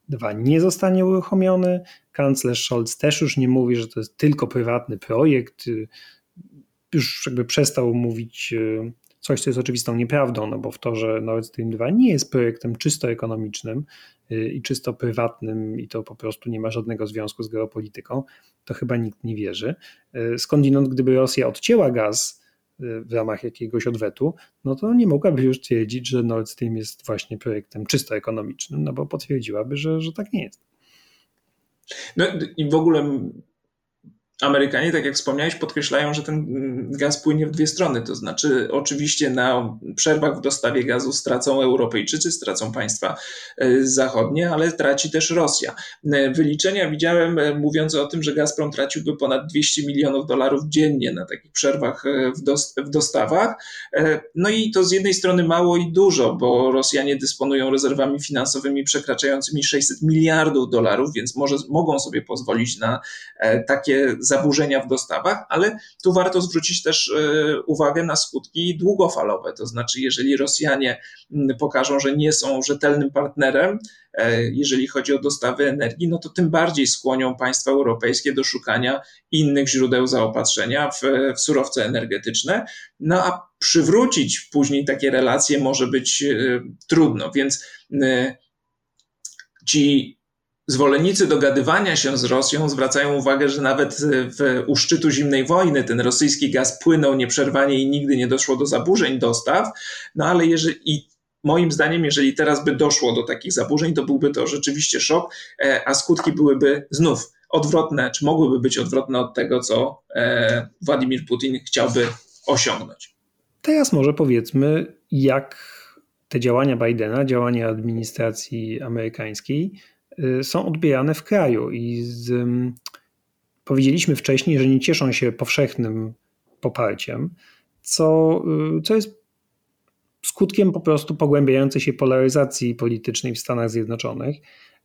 2 nie zostanie uruchomiony. Kanclerz Scholz też już nie mówi, że to jest tylko prywatny projekt. Już jakby przestał mówić e, coś, co jest oczywistą nieprawdą, no bo w to, że Nord Stream 2 nie jest projektem czysto ekonomicznym e, i czysto prywatnym i to po prostu nie ma żadnego związku z geopolityką, to chyba nikt nie wierzy. E, skądinąd, gdyby Rosja odcięła gaz w ramach jakiegoś odwetu, no to nie mogłaby już twierdzić, że Nord Stream jest właśnie projektem czysto ekonomicznym, no bo potwierdziłaby, że, że tak nie jest. No i w ogóle Amerykanie, tak jak wspomniałeś, podkreślają, że ten gaz płynie w dwie strony. To znaczy, oczywiście na przerwach w dostawie gazu stracą Europejczycy, stracą państwa e, zachodnie, ale traci też Rosja. E, wyliczenia widziałem e, mówiące o tym, że Gazprom traciłby ponad 200 milionów dolarów dziennie na takich przerwach w dostawach. No i to z jednej strony mało i dużo, bo Rosjanie dysponują rezerwami finansowymi przekraczającymi 600 miliardów dolarów, więc może mogą sobie pozwolić na takie zaburzenia w dostawach, ale tu warto zwrócić też e, uwagę na skutki długofalowe. To znaczy, jeżeli Rosjanie pokażą, że nie są rzetelnym partnerem, e, jeżeli chodzi o dostawy energii, no to tym bardziej skłonią państwa europejskie do szukania innych źródeł zaopatrzenia w, w surowce energetyczne. No a przywrócić później takie relacje może być e, trudno, więc ci Zwolennicy dogadywania się z Rosją zwracają uwagę, że nawet w, u szczytu zimnej wojny ten rosyjski gaz płynął nieprzerwanie i nigdy nie doszło do zaburzeń dostaw. No ale jeżeli, moim zdaniem, jeżeli teraz by doszło do takich zaburzeń, to byłby to rzeczywiście szok, e, a skutki byłyby znów odwrotne, czy mogłyby być odwrotne od tego, co e, Władimir Putin chciałby osiągnąć. Teraz może powiedzmy, jak te działania Bidena, działania administracji amerykańskiej są odbierane w kraju i z, powiedzieliśmy wcześniej, że nie cieszą się powszechnym poparciem, co, y, co jest skutkiem po prostu pogłębiającej się polaryzacji politycznej w Stanach Zjednoczonych,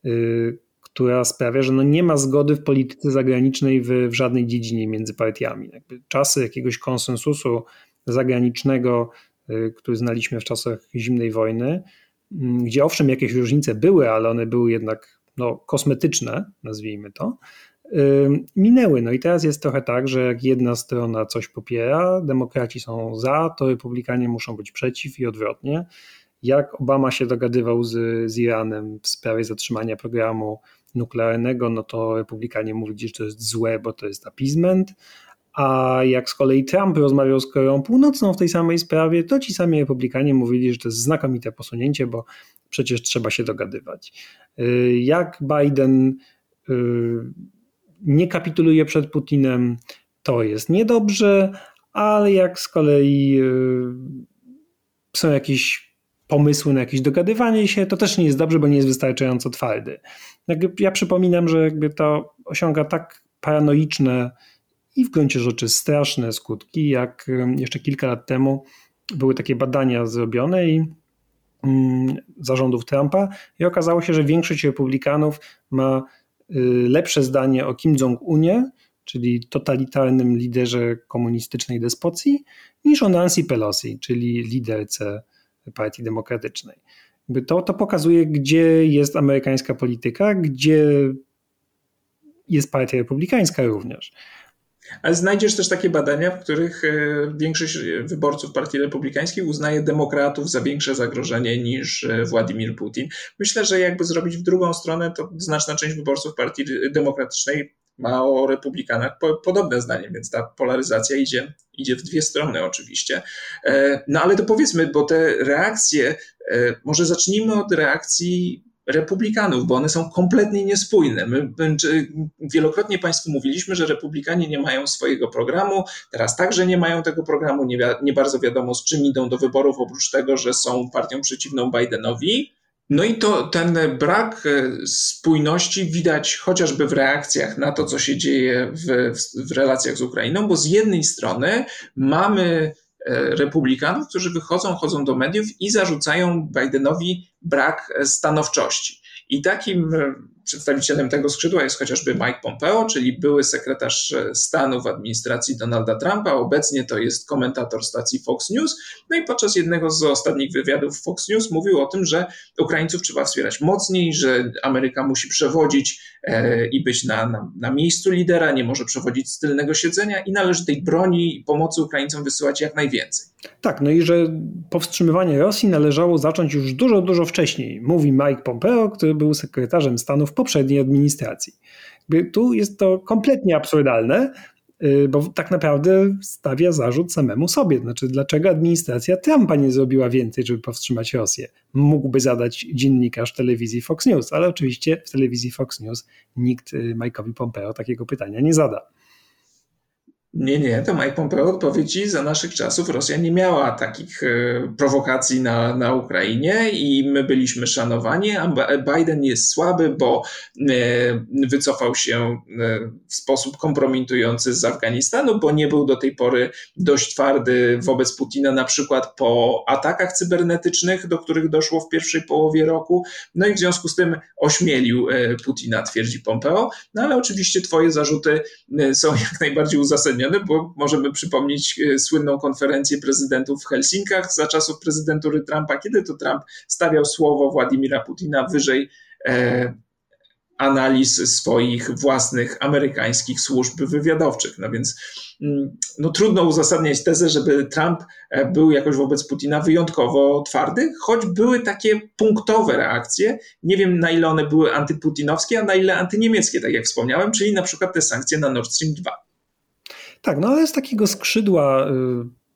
y, która sprawia, że no nie ma zgody w polityce zagranicznej w, w żadnej dziedzinie między partiami. Jakby czasy jakiegoś konsensusu zagranicznego, który znaliśmy w czasach zimnej wojny, gdzie owszem jakieś różnice były, ale one były jednak no, kosmetyczne, nazwijmy to, minęły. No i teraz jest trochę tak, że jak jedna strona coś popiera, demokraci są za, to republikanie muszą być przeciw i odwrotnie. Jak Obama się dogadywał z, z Iranem w sprawie zatrzymania programu nuklearnego, no to republikanie mówili, że to jest złe, bo to jest appeasement, a jak z kolei Trump rozmawiał z Koreą Północną w tej samej sprawie, to ci sami republikanie mówili, że to jest znakomite posunięcie, bo przecież trzeba się dogadywać. Y, jak Biden y, nie kapituluje przed Putinem, to jest niedobrze, ale jak z kolei y, są jakieś pomysły na jakieś dogadywanie się, to też nie jest dobrze, bo nie jest wystarczająco twardy. Ja przypominam, że jakby to osiąga tak paranoiczne i w gruncie rzeczy straszne skutki, jak jeszcze kilka lat temu były takie badania zrobione i mm, zarządów Trumpa i okazało się, że większość republikanów ma y, lepsze zdanie o Kim Jong-unie, czyli totalitarnym liderze komunistycznej despocji, niż o Nancy Pelosi, czyli liderce Partii Demokratycznej. To, to pokazuje, gdzie jest amerykańska polityka, gdzie jest partia republikańska również. Ale znajdziesz też takie badania, w których e, większość wyborców Partii Republikańskiej uznaje demokratów za większe zagrożenie niż e, Władimir Putin. Myślę, że jakby zrobić w drugą stronę, to znaczna część wyborców Partii Demokratycznej ma o republikanach podobne zdanie, więc ta polaryzacja idzie, idzie w dwie strony oczywiście. E, no ale to powiedzmy, bo te reakcje, może zacznijmy od reakcji republikanów, bo one są kompletnie niespójne. My wielokrotnie Państwu mówiliśmy, że republikanie nie mają swojego programu, teraz także nie mają tego programu, nie, nie bardzo wiadomo z czym idą do wyborów, oprócz tego, że są partią przeciwną Bidenowi. No i to ten brak e, spójności widać chociażby w reakcjach na to, co się dzieje w, w relacjach z Ukrainą, bo z jednej strony mamy republikanów, którzy wychodzą, chodzą do mediów i zarzucają Bidenowi brak stanowczości. I takim e, Przedstawicielem tego skrzydła jest chociażby Mike Pompeo, czyli były sekretarz e, stanu w administracji Donalda Trumpa. Obecnie to jest komentator stacji Fox News. No i podczas jednego z ostatnich wywiadów Fox News mówił o tym, że Ukraińców trzeba wspierać mocniej, że Ameryka musi przewodzić e, i być na, na, na miejscu lidera, nie może przewodzić z tylnego siedzenia i należy tej broni i pomocy Ukraińcom wysyłać jak najwięcej. Tak, no i że powstrzymywanie Rosji należało zacząć już dużo, dużo wcześniej, mówi Mike Pompeo, który był sekretarzem stanu w poprzedniej administracji. Tu jest to kompletnie absurdalne, y, bo tak naprawdę stawia zarzut samemu sobie. Znaczy, dlaczego administracja Trumpa nie zrobiła więcej, żeby powstrzymać Rosję? Mógłby zadać dziennikarz telewizji Fox News, ale oczywiście w telewizji Fox News nikt y, Mike'owi Pompeo takiego pytania nie zada. Nie, nie, to Mike Pompeo odpowiedzi za naszych czasów Rosja nie miała takich e, prowokacji na, na Ukrainie i my byliśmy szanowani, a Biden jest słaby, bo e, wycofał się e, w sposób kompromitujący z Afganistanu, bo nie był do tej pory dość twardy wobec Putina, na przykład po atakach cybernetycznych, do których doszło w pierwszej połowie roku. No i w związku z tym ośmielił Putina, twierdzi Pompeo. No ale oczywiście twoje zarzuty są jak najbardziej uzasadnione bo możemy przypomnieć e, słynną konferencję prezydentów w Helsinkach za czasów prezydentury Trumpa, kiedy to Trump stawiał słowo Władimira Putina wyżej e, analiz swoich własnych amerykańskich służb wywiadowczych. No więc mm, no, trudno uzasadniać tezę, żeby Trump e, był jakoś wobec Putina wyjątkowo twardy, choć były takie punktowe reakcje. Nie wiem, na ile one były antyputinowskie, a na ile antyniemieckie, tak jak wspomniałem, czyli na przykład te sankcje na Nord Stream 2. Tak, no ale z takiego skrzydła y,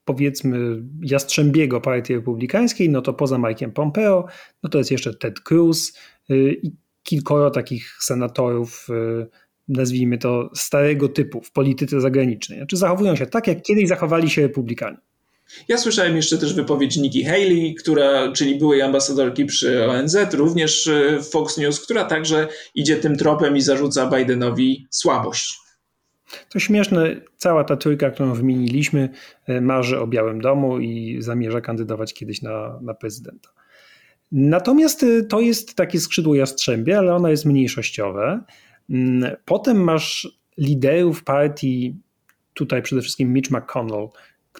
powiedzmy jastrzębiego partii republikańskiej, no to poza Mike'em Pompeo, no to jest jeszcze Ted Cruz y, i kilkoro takich senatorów, y, nazwijmy to starego typu w polityce zagranicznej. Znaczy zachowują się tak, jak kiedyś zachowali się republikanie. Ja słyszałem jeszcze też wypowiedź Nikki Haley, która, czyli byłej ambasadorki przy ONZ, również Fox News, która także idzie tym tropem i zarzuca Bidenowi słabość. To śmieszne, cała ta trójka, którą wymieniliśmy, e, marzy o Białym Domu i zamierza kandydować kiedyś na, na prezydenta. Natomiast e, to jest takie skrzydło jastrzębie, ale ono jest mniejszościowe. Mm, potem masz liderów partii, tutaj przede wszystkim Mitch McConnell,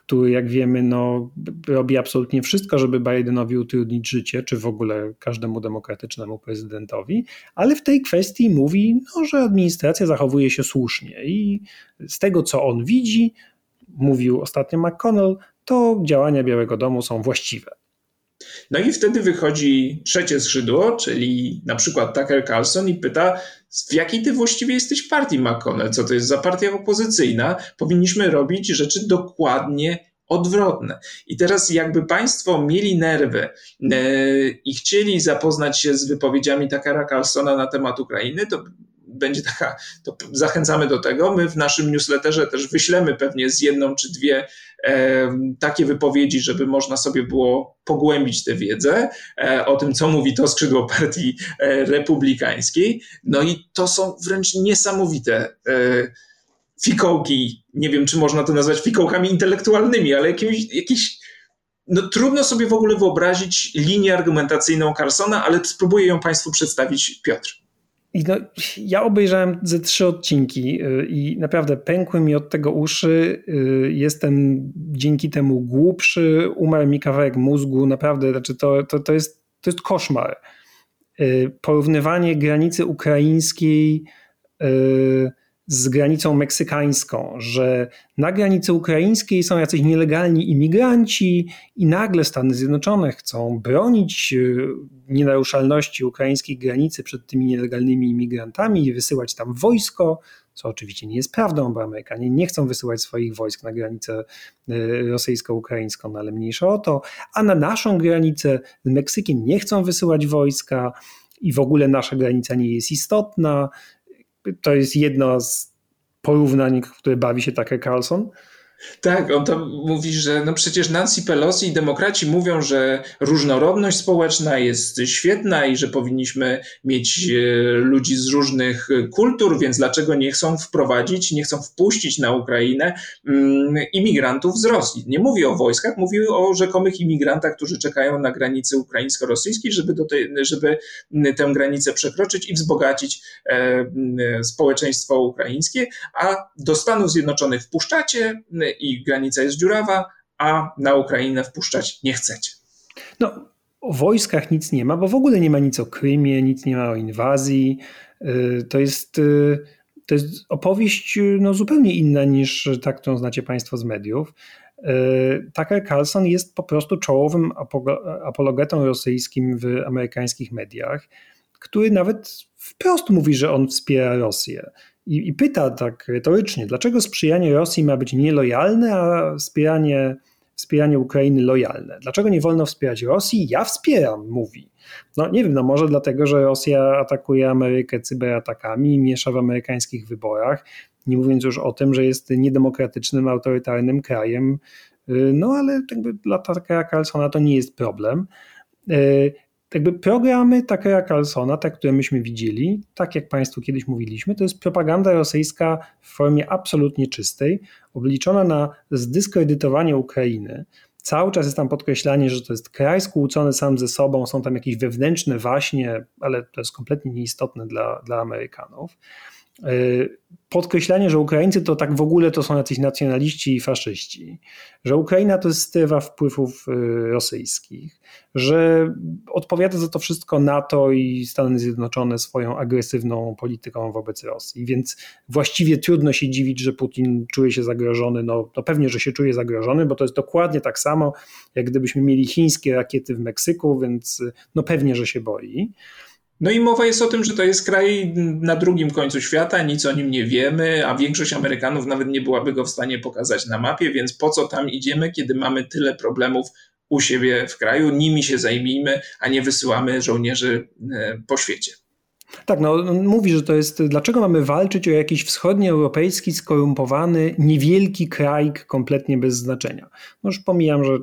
który jak wiemy no, robi absolutnie wszystko, żeby Bidenowi utrudnić życie, czy w ogóle każdemu demokratycznemu prezydentowi, ale w tej kwestii mówi, no, że administracja zachowuje się słusznie i z tego co on widzi, mówił ostatnio McConnell, to działania Białego Domu są właściwe. No i wtedy wychodzi trzecie skrzydło, czyli na przykład Tucker Carlson i pyta, w jakiej ty właściwie jesteś partii McConnell? Co to jest za partia opozycyjna? Powinniśmy robić rzeczy dokładnie odwrotne. I teraz jakby państwo mieli nerwy e, i chcieli zapoznać się z wypowiedziami Takara Carlsona na temat Ukrainy, to będzie taka, to zachęcamy do tego. My w naszym newsletterze też wyślemy pewnie z jedną czy dwie e, takie wypowiedzi, żeby można sobie było pogłębić tę wiedzę e, o tym, co mówi to skrzydło partii e, republikańskiej. No i to są wręcz niesamowite fikołki. Nie wiem, czy można to nazwać fikołkami intelektualnymi, ale jakimiś, no, trudno sobie w ogóle wyobrazić linię argumentacyjną Carsona, ale spróbuję ją Państwu przedstawić, Piotr. I no, ja obejrzałem ze trzy odcinki y, i naprawdę pękły mi od tego uszy. Y, jestem dzięki temu głupszy, umarł mi kawałek mózgu. Naprawdę, znaczy to, to, to, jest, to jest koszmar. Y, porównywanie granicy ukraińskiej z granicą meksykańską, że na granicy ukraińskiej są jacyś nielegalni imigranci i nagle Stany Zjednoczone chcą bronić e, nienaruszalności ukraińskiej granicy przed tymi nielegalnymi imigrantami i wysyłać tam wojsko, co oczywiście nie jest prawdą, bo Amerykanie nie chcą wysyłać swoich wojsk na granicę e, rosyjsko-ukraińską, no ale mniejsza o to, a na naszą granicę z Meksykiem nie chcą wysyłać wojska, i w ogóle nasza granica nie jest istotna. To jest jedno z porównań, które bawi się Tucker Carlson. Tak, on tam mówi, że no przecież Nancy Pelosi i demokraci mówią, że różnorodność społeczna jest świetna i że powinniśmy mieć e, ludzi z różnych kultur, więc dlaczego nie chcą wprowadzić, nie chcą wpuścić na Ukrainę mm, imigrantów z Rosji? Nie mówi o wojskach, mówi o rzekomych imigrantach, którzy czekają na granicy ukraińsko-rosyjskiej, żeby, do tej, żeby tę granicę przekroczyć i wzbogacić e, społeczeństwo ukraińskie, a do Stanów Zjednoczonych wpuszczacie i granica jest dziurawa, a na Ukrainę wpuszczać nie chcecie. No, o wojskach nic nie ma, bo w ogóle nie ma nic o Krymie, nic nie ma o inwazji. Y, to jest, y, to jest opowieść y, no, zupełnie inna niż ta, którą znacie Państwo z mediów. Tucker Carlson jest po prostu czołowym apologetą rosyjskim w amerykańskich mediach, który nawet wprost mówi, że on wspiera Rosję i, i pyta tak retorycznie, dlaczego sprzyjanie Rosji ma być nielojalne, a wspieranie, wspieranie Ukrainy lojalne? Dlaczego nie wolno wspierać Rosji? Ja wspieram, mówi. No nie wiem, no może dlatego, że Rosja atakuje Amerykę cyberatakami miesza w amerykańskich wyborach, nie mówiąc już o tym, że jest niedemokratycznym, autorytarnym krajem, y, no ale jakby dla Tuckera Carlsona to nie jest problem. Jakby programy Tuckera Carlsona, te, które myśmy widzieli, tak jak Państwu kiedyś mówiliśmy, to jest propaganda rosyjska w formie absolutnie czystej, obliczona na zdyskredytowanie Ukrainy. Cały czas jest tam podkreślanie, że to jest kraj skłócony sam ze sobą, są tam jakieś wewnętrzne waśnie, ale to jest kompletnie nieistotne dla, dla Amerykanów. E, podkreślanie, że Ukraińcy to tak w ogóle to są jacyś nacjonaliści i faszyści, że Ukraina to jest strefa wpływów e, rosyjskich, że odpowiada za to wszystko NATO i Stany Zjednoczone swoją agresywną polityką wobec Rosji, więc właściwie trudno się dziwić, że Putin czuje się zagrożony, no, no pewnie, że się czuje zagrożony, bo to jest dokładnie tak samo, jak gdybyśmy mieli chińskie rakiety w Meksyku, więc no pewnie, że się boi. No i mowa jest o tym, że to jest kraj na drugim końcu świata, nic o nim nie wiemy, a większość Amerykanów nawet nie byłaby go w stanie pokazać na mapie, więc po co tam idziemy, kiedy mamy tyle problemów u siebie w kraju, nimi się zajmijmy, a nie wysyłamy żołnierzy e, po świecie. Tak, no mówi, że to jest, dlaczego mamy walczyć o jakiś wschodnioeuropejski, skorumpowany, niewielki kraj kompletnie bez znaczenia. No już pomijam, że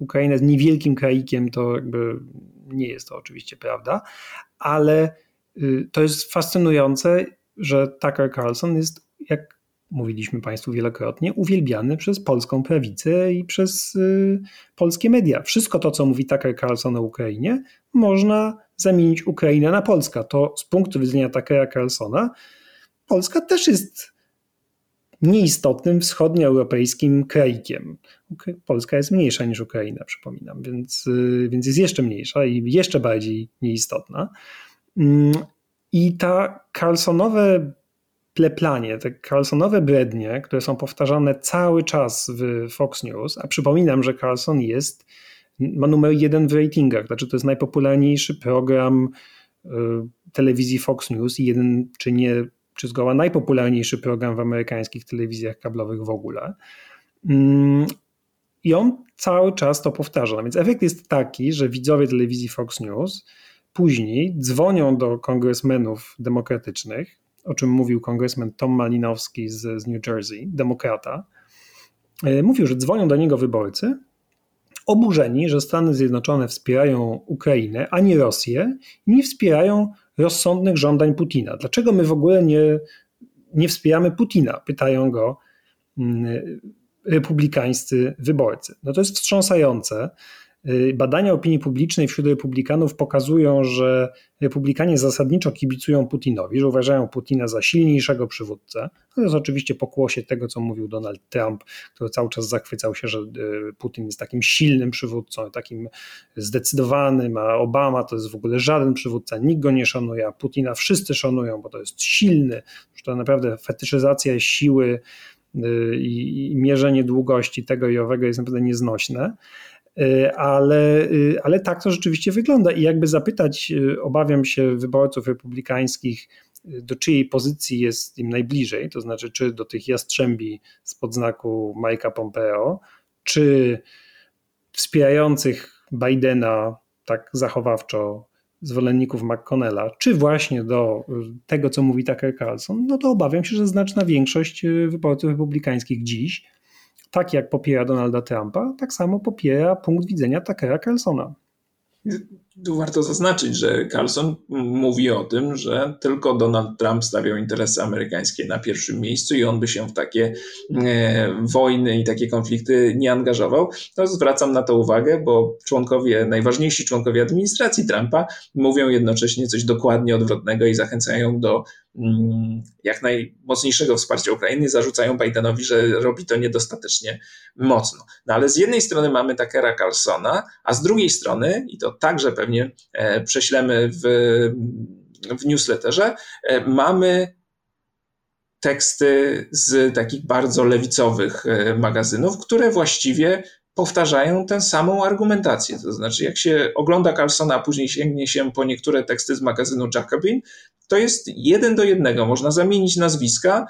Ukraina jest niewielkim kraikiem, to jakby nie jest to oczywiście prawda, ale y, to jest fascynujące, że Tucker Carlson jest, jak mówiliśmy Państwu wielokrotnie, uwielbiany przez polską prawicę i przez y, polskie media. Wszystko to, co mówi Tucker Carlson o Ukrainie, można zamienić Ukrainę na Polska. To z punktu widzenia Tuckera Carlsona Polska też jest nieistotnym wschodnioeuropejskim krajkiem. Polska jest mniejsza niż Ukraina, przypominam, więc, y, więc jest jeszcze mniejsza i jeszcze bardziej nieistotna. Mm, I ta Carlsonowe pleplanie, te Carlsonowe brednie, które są powtarzane cały czas w Fox News, a przypominam, że Carlson jest, ma numer jeden w ratingach, znaczy to jest najpopularniejszy program y, telewizji Fox News i jeden, czy nie czy zgoła najpopularniejszy program w amerykańskich telewizjach kablowych w ogóle. Mm, I on cały czas to powtarza. No więc efekt jest taki, że widzowie telewizji Fox News później dzwonią do kongresmenów demokratycznych, o czym mówił kongresmen Tom Malinowski z, z New Jersey, demokrata. E, mówił, że dzwonią do niego wyborcy, oburzeni, że Stany Zjednoczone wspierają Ukrainę, a nie Rosję, i nie wspierają rozsądnych żądań Putina. Dlaczego my w ogóle nie, nie wspieramy Putina? Pytają go mm, republikańscy wyborcy. No to jest wstrząsające. Y, badania opinii publicznej wśród republikanów pokazują, że republikanie zasadniczo kibicują Putinowi, że uważają Putina za silniejszego przywódcę. To jest oczywiście pokłosie tego, co mówił Donald Trump, który cały czas zachwycał się, że y, Putin jest takim silnym przywódcą, takim zdecydowanym, a Obama to jest w ogóle żaden przywódca, nikt go nie szanuje, a Putina wszyscy szanują, bo to jest silny, to naprawdę fetyszyzacja siły y, i mierzenie długości tego i owego jest naprawdę nieznośne. Y, ale, y, ale tak to rzeczywiście wygląda. I jakby zapytać, y, obawiam się, wyborców republikańskich, do czyjej pozycji jest im najbliżej, to znaczy czy do tych jastrzębi spod znaku Mike'a Pompeo, czy wspierających Bidena tak zachowawczo zwolenników McConnella, czy właśnie do tego, co mówi Tucker Carlson, no to obawiam się, że znaczna większość wyborców republikańskich dziś, tak jak popiera Donalda Trumpa, tak samo popiera punkt widzenia Tuckera Carlsona. Tu warto zaznaczyć, że Carlson mówi o tym, że tylko Donald Trump stawiał interesy amerykańskie na pierwszym miejscu i on by się w takie e, wojny i takie konflikty nie angażował. To zwracam na to uwagę, bo członkowie, najważniejsi członkowie administracji Trumpa mówią jednocześnie coś dokładnie odwrotnego i zachęcają do jak najmocniejszego wsparcia Ukrainy, zarzucają Bidenowi, że robi to niedostatecznie mocno. No ale z jednej strony mamy Takera Carlsona, a z drugiej strony, i to także pewnie e, prześlemy w, w newsletterze, e, mamy teksty z takich bardzo lewicowych e, magazynów, które właściwie powtarzają tę samą argumentację. To znaczy, jak się ogląda Carlsona, a później sięgnie się po niektóre teksty z magazynu Jacobin, to jest jeden do jednego. Można zamienić nazwiska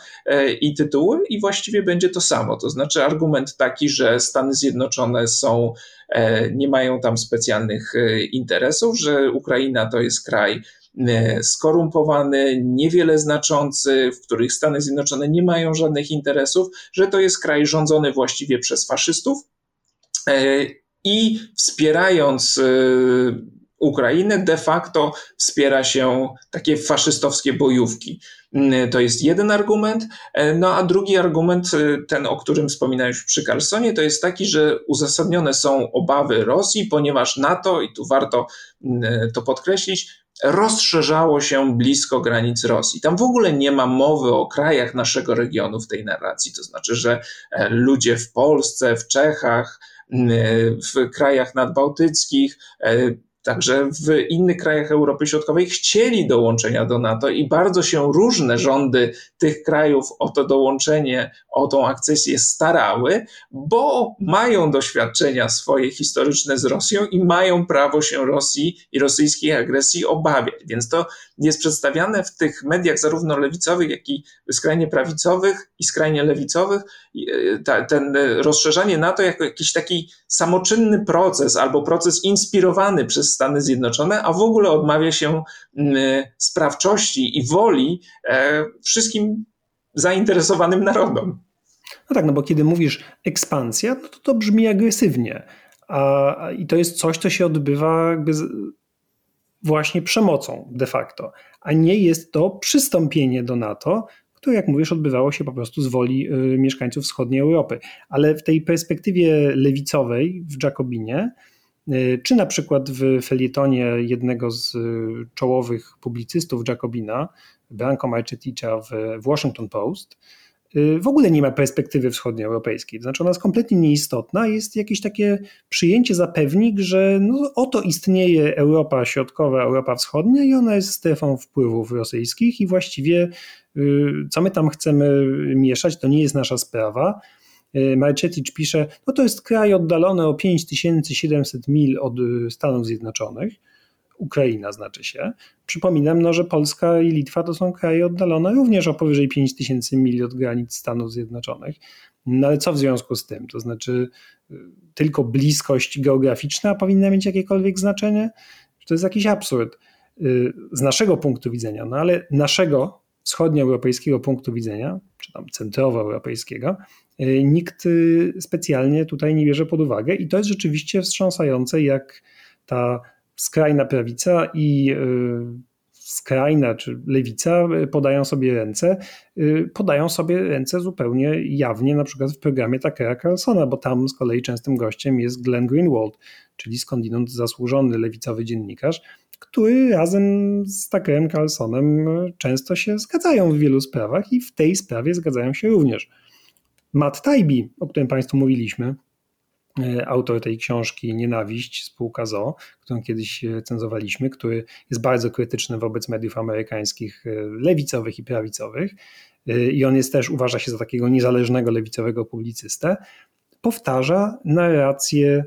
i tytuły, i właściwie będzie to samo. To znaczy, argument taki, że Stany Zjednoczone są E, nie mają tam specjalnych e, interesów, że Ukraina to jest kraj e, skorumpowany, niewiele znaczący, w których Stany Zjednoczone nie mają żadnych interesów, że to jest kraj rządzony właściwie przez faszystów i wspierając Ukrainę de facto wspiera się takie faszystowskie bojówki. Mm, to jest jeden argument. E, no a drugi argument, e, ten o którym wspominałeś przy Carlsonie, to jest taki, że uzasadnione są obawy Rosji, ponieważ NATO, i tu warto mm, e, to podkreślić, rozszerzało się blisko granic Rosji. Tam w ogóle nie ma mowy o krajach naszego regionu w tej narracji. To znaczy, że ludzie w Polsce, w Czechach, mm, w krajach nadbałtyckich, Także w innych krajach Europy Środkowej chcieli dołączenia do NATO i bardzo się różne rządy tych krajów o to dołączenie, o tą akcesję starały, bo mają doświadczenia swoje historyczne z Rosją i mają prawo się Rosji i rosyjskiej agresji obawiać. Więc to jest przedstawiane w tych mediach zarówno lewicowych, jak i skrajnie prawicowych i skrajnie lewicowych, e, ten rozszerzanie NATO jako jakiś taki samoczynny proces albo proces inspirowany przez Stany Zjednoczone, a w ogóle odmawia się mm, sprawczości i woli e, wszystkim zainteresowanym narodom. No tak, no bo kiedy mówisz ekspansja, no to to brzmi agresywnie. A, I to jest coś, co się odbywa jakby z, właśnie przemocą de facto, a nie jest to przystąpienie do NATO, które, jak mówisz, odbywało się po prostu z woli y, mieszkańców wschodniej Europy. Ale w tej perspektywie lewicowej w Jacobinie, czy na przykład w felietonie jednego z y, czołowych publicystów Jacobina, Branko Marcheticza w Washington Post, Y, w ogóle nie ma perspektywy wschodnioeuropejskiej. To znaczy ona jest kompletnie nieistotna. Jest jakieś takie przyjęcie za pewnik, że no, oto istnieje Europa Środkowa, Europa Wschodnia i ona jest strefą wpływów rosyjskich i właściwie co my tam chcemy mieszać, to nie jest nasza sprawa. Y, Marcetić pisze, no to jest kraj oddalony o 5700 mil od Stanów Zjednoczonych Ukraina znaczy się. Przypominam, no, że Polska i Litwa to są kraje oddalone również o powyżej 5000 mil od granic Stanów Zjednoczonych. No ale co w związku z tym? To znaczy, y, tylko bliskość geograficzna powinna mieć jakiekolwiek znaczenie? To jest jakiś absurd z naszego punktu widzenia, no ale naszego wschodnioeuropejskiego punktu widzenia, czy tam centrowoeuropejskiego, nikt specjalnie tutaj nie bierze pod uwagę i to jest rzeczywiście wstrząsające, jak ta skrajna prawica i y, skrajna czy lewica podają sobie ręce, y, podają sobie ręce zupełnie jawnie, na przykład w programie Takera Carlsona, bo tam z kolei częstym gościem jest Glenn Greenwald, czyli skądinąd zasłużony lewicowy dziennikarz, który razem z Takerem Carlsonem często się zgadzają w wielu sprawach i w tej sprawie zgadzają się również. Matt Taibbi, o którym Państwu mówiliśmy, E, autor tej książki Nienawiść, spółka ZO, którą kiedyś e, cenzowaliśmy, który jest bardzo krytyczny wobec mediów amerykańskich, e, lewicowych i prawicowych. I on jest też, uważa się za takiego niezależnego lewicowego publicystę. Powtarza narrację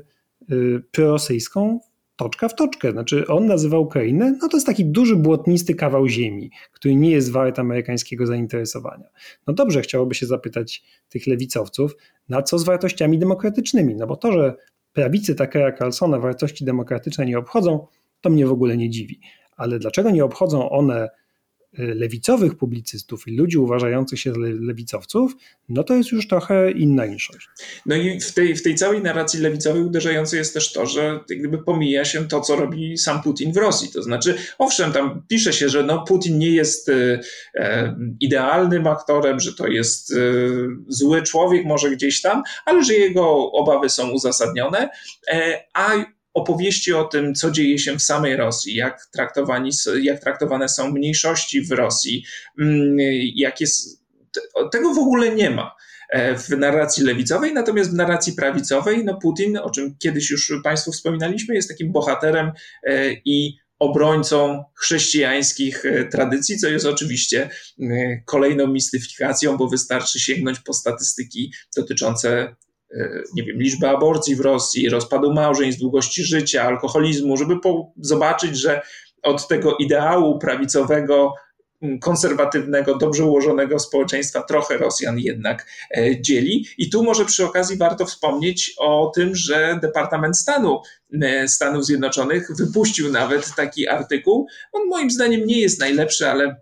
prorosyjską toczka w toczkę. Znaczy, on nazywa Ukrainę, no to jest taki duży błotnisty kawał ziemi, który nie jest wart amerykańskiego zainteresowania. No dobrze, chciałoby się zapytać tych lewicowców, na co z wartościami demokratycznymi? No bo to, że prawicy jak Carlsona wartości demokratyczne nie obchodzą, to mnie w ogóle nie dziwi. ale dlaczego nie obchodzą one lewicowych publicystów i ludzi uważających się za lewicowców, no to jest już trochę inna inszość. No i w tej, w tej całej narracji lewicowej uderzające jest też to, że gdyby pomija się to, co robi sam Putin w Rosji. To znaczy, owszem, tam pisze się, że no, Putin nie jest e, e idealnym aktorem, że to jest e, zły człowiek może gdzieś tam, ale że jego obawy są uzasadnione, e, a opowieści o tym, co dzieje się w samej Rosji, jak, traktowani, jak traktowane są mniejszości w Rosji, mm, jak jest, tego w ogóle nie ma e, w narracji lewicowej, natomiast w narracji prawicowej, no Putin, o czym kiedyś już Państwu wspominaliśmy, jest takim bohaterem e, i obrońcą chrześcijańskich e, tradycji, co jest oczywiście kolejną mistyfikacją, bo wystarczy sięgnąć po statystyki dotyczące nie wiem, liczby aborcji w Rosji, rozpadu małżeństw, długości życia, alkoholizmu, żeby zobaczyć, że od tego ideału prawicowego, konserwatywnego, dobrze ułożonego społeczeństwa trochę Rosjan jednak e, dzieli. I tu może przy okazji warto wspomnieć o tym, że Departament Stanu e, Stanów Zjednoczonych wypuścił nawet taki artykuł. On moim zdaniem nie jest najlepszy, ale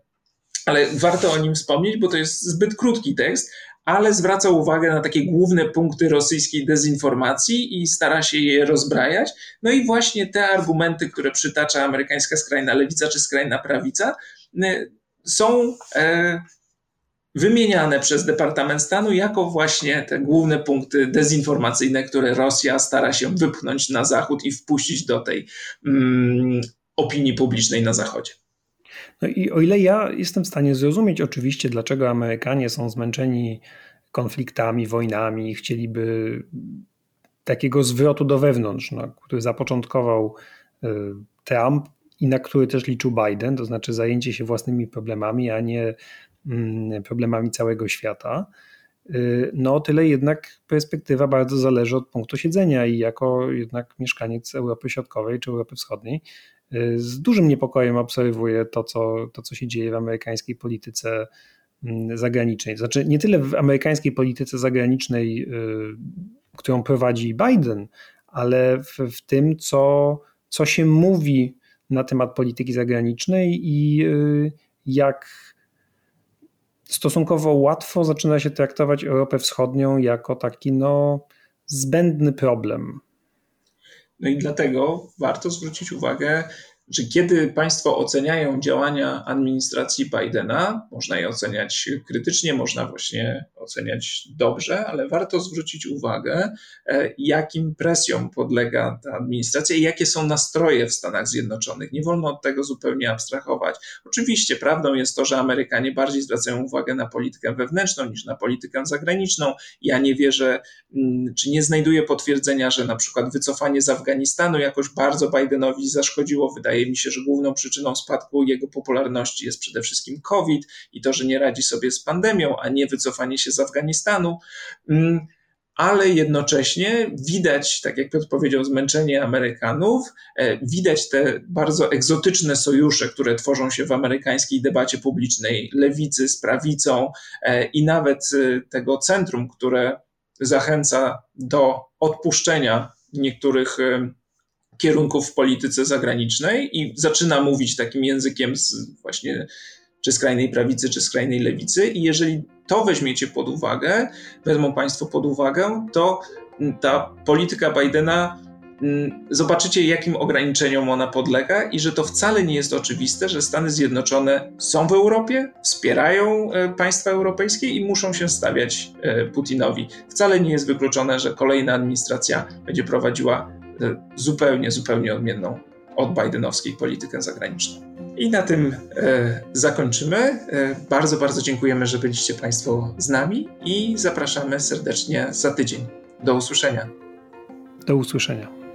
ale warto o nim wspomnieć, bo to jest zbyt krótki tekst, ale zwraca uwagę na takie główne punkty rosyjskiej dezinformacji i stara się je rozbrajać. No i właśnie te argumenty, które przytacza amerykańska skrajna lewica czy skrajna prawica, y, są e, wymieniane przez Departament Stanu jako właśnie te główne punkty dezinformacyjne, które Rosja stara się wypchnąć na Zachód i wpuścić do tej mm, opinii publicznej na Zachodzie. No i o ile ja jestem w stanie zrozumieć oczywiście, dlaczego Amerykanie są zmęczeni konfliktami, wojnami, chcieliby takiego zwrotu do wewnątrz, no, który zapoczątkował y, Trump i na który też liczył Biden, to znaczy zajęcie się własnymi problemami, a nie mm, problemami całego świata. Y, no, tyle jednak perspektywa bardzo zależy od punktu siedzenia i jako jednak mieszkaniec Europy Środkowej czy Europy Wschodniej z dużym niepokojem obserwuję to, co, to, co się dzieje w amerykańskiej polityce mm, zagranicznej. Znaczy, nie tyle w amerykańskiej polityce zagranicznej, y, którą prowadzi Biden, ale w, w tym, co, co się mówi na temat polityki zagranicznej i jak stosunkowo łatwo zaczyna się traktować Europę Wschodnią jako taki no, zbędny problem. No i dlatego warto zwrócić uwagę że kiedy państwo oceniają działania administracji Bidena, można je oceniać krytycznie, można właśnie oceniać dobrze, ale warto zwrócić uwagę, e, jakim presjom podlega ta administracja i jakie są nastroje w Stanach Zjednoczonych. Nie wolno od tego zupełnie abstrahować. Oczywiście prawdą jest to, że Amerykanie bardziej zwracają uwagę na politykę wewnętrzną niż na politykę zagraniczną. Ja nie wierzę, mm, czy nie znajduję potwierdzenia, że na przykład wycofanie z Afganistanu jakoś bardzo Bidenowi zaszkodziło. Wydaje Wydaje mi się, że główną przyczyną spadku jego popularności jest przede wszystkim COVID i to, że nie radzi sobie z pandemią, a nie wycofanie się z Afganistanu. Mm, ale jednocześnie widać, tak jak Piotr powiedział, zmęczenie Amerykanów, e, widać te bardzo egzotyczne sojusze, które tworzą się w amerykańskiej debacie publicznej, lewicy z prawicą e, i nawet e, tego centrum, które zachęca do odpuszczenia niektórych kierunków w polityce zagranicznej i zaczyna mówić takim językiem z właśnie czy skrajnej prawicy, czy skrajnej lewicy. I jeżeli to weźmiecie pod uwagę, wezmą Państwo pod uwagę, to ta polityka Bidena mm, zobaczycie, jakim ograniczeniom ona podlega i że to wcale nie jest oczywiste, że Stany Zjednoczone są w Europie, wspierają e, państwa europejskie i muszą się stawiać e, Putinowi. Wcale nie jest wykluczone, że kolejna administracja będzie prowadziła zupełnie, zupełnie odmienną od Bidenowskiej politykę zagraniczną. I na tym e, zakończymy. E, bardzo, bardzo dziękujemy, że byliście Państwo z nami i zapraszamy serdecznie za tydzień. Do usłyszenia. Do usłyszenia.